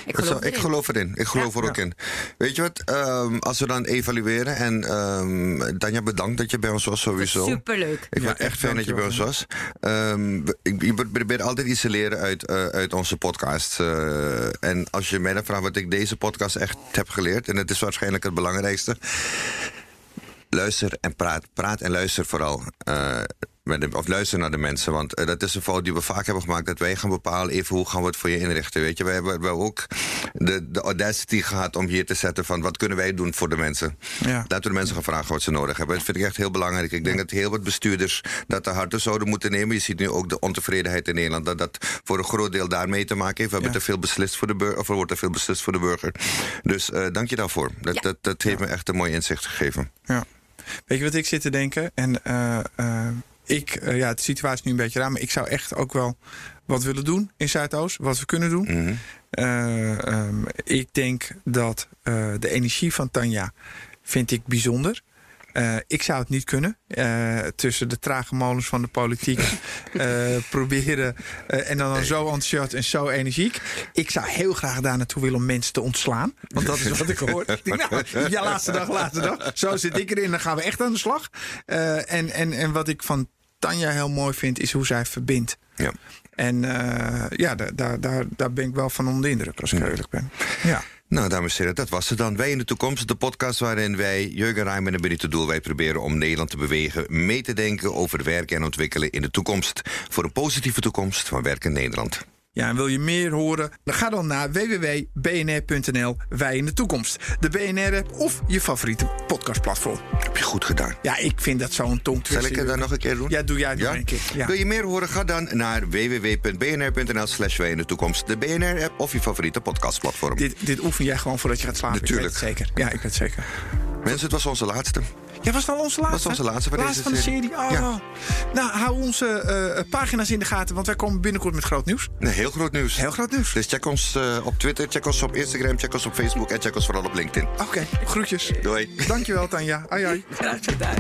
Ik geloof, geloof, ik erin. geloof erin. Ik geloof Ja. er ook in. Weet je wat? ehm, als we dan evalueren. En um, Tanja, bedankt dat je bij ons was sowieso. Superleuk. Ik Ja, vond het echt fijn dat je bij ons was. Ehm, ik, ik probeer altijd iets te leren uit, eh, uit onze podcast. Eh, en als je mij dan vraagt wat ik deze podcast echt heb geleerd... en het is waarschijnlijk het belangrijkste... luister en praat. Praat en luister vooral. eh, met de, of luister naar de mensen. Want eh, dat is een fout die we vaak hebben gemaakt. Dat wij gaan bepalen even hoe gaan we het voor je inrichten. Weet je, wij hebben, we hebben ook de, de audacity gehad om hier te zetten van wat kunnen wij doen voor de mensen. Ja. Laten we de mensen gaan vragen wat ze nodig hebben. Dat vind ik echt heel belangrijk. Ik denk dat heel wat bestuurders dat te harte zouden moeten nemen. Je ziet nu ook de ontevredenheid in Nederland. Dat dat voor een groot deel daarmee te maken heeft. We hebben Ja. te veel beslist voor de burger. Of er wordt te veel beslist voor de burger. Dus eh, dank je daarvoor. Dat, Ja. dat, dat heeft me echt een mooi inzicht gegeven. Ja. Weet je wat ik zit te denken? En eh, eh, ik, eh, ja, de situatie is nu een beetje raar, maar ik zou echt ook wel wat willen doen in Zuidoost, wat we kunnen doen. Mhm. Eh, ehm, ik denk dat de energie van Tanja vind ik bijzonder. Eh, ik zou het niet kunnen. Eh, tussen de trage molens van de politiek eh, proberen. en dan, dan zo enthousiast en zo energiek. Ik zou heel graag daar naartoe willen om mensen te ontslaan. Want dat is wat ik hoor. Nou, ja, laatste dag, laatste dag. Zo zit ik erin. Dan gaan we echt aan de slag. En, en, en wat ik van Tanja heel mooi vind, is hoe zij verbindt. Ja. En ja, daar, daar, daar, daar ben ik wel van onder de indruk, als ik eerlijk ben. Ja. Nou, dames en heren, dat was het dan. Wij in de toekomst, de podcast waarin wij, Jurgen Rijmen en Benny Doel, wij proberen om Nederland te bewegen, mee te denken over werken en ontwikkelen in de toekomst. Voor een positieve toekomst van werk in Nederland. Ja, en wil je meer horen? Dan ga dan naar www.bnr.nl Wij in de Toekomst. De BNR-app of je favoriete podcastplatform. Heb je goed gedaan. Ja, ik vind dat zo'n tongtwister. Zal ik het dan nog een keer doen? Ja, doe jij het nog een keer. Ja. Wil je meer horen? Ga dan naar www.bnr.nl slash wij in de toekomst. De BNR-app of je favoriete podcastplatform. Dit, dit oefen jij gewoon voordat je gaat slapen. Natuurlijk. Ik weet het zeker. Ja, ik weet het zeker. Mensen, het was onze laatste. Ja, was dat onze laatste? Was onze laatste van laatste deze van de serie. Oh. Ja. Nou, hou onze eh, pagina's in de gaten, want wij komen binnenkort met groot nieuws. Nee, heel groot nieuws. Heel groot nieuws. Dus check ons eh, op Twitter, check ons op Instagram, check ons op Facebook en check ons vooral op LinkedIn. Oké, groetjes. Doei. Dankjewel, Tanja. Ai, ai. Graag gedaan.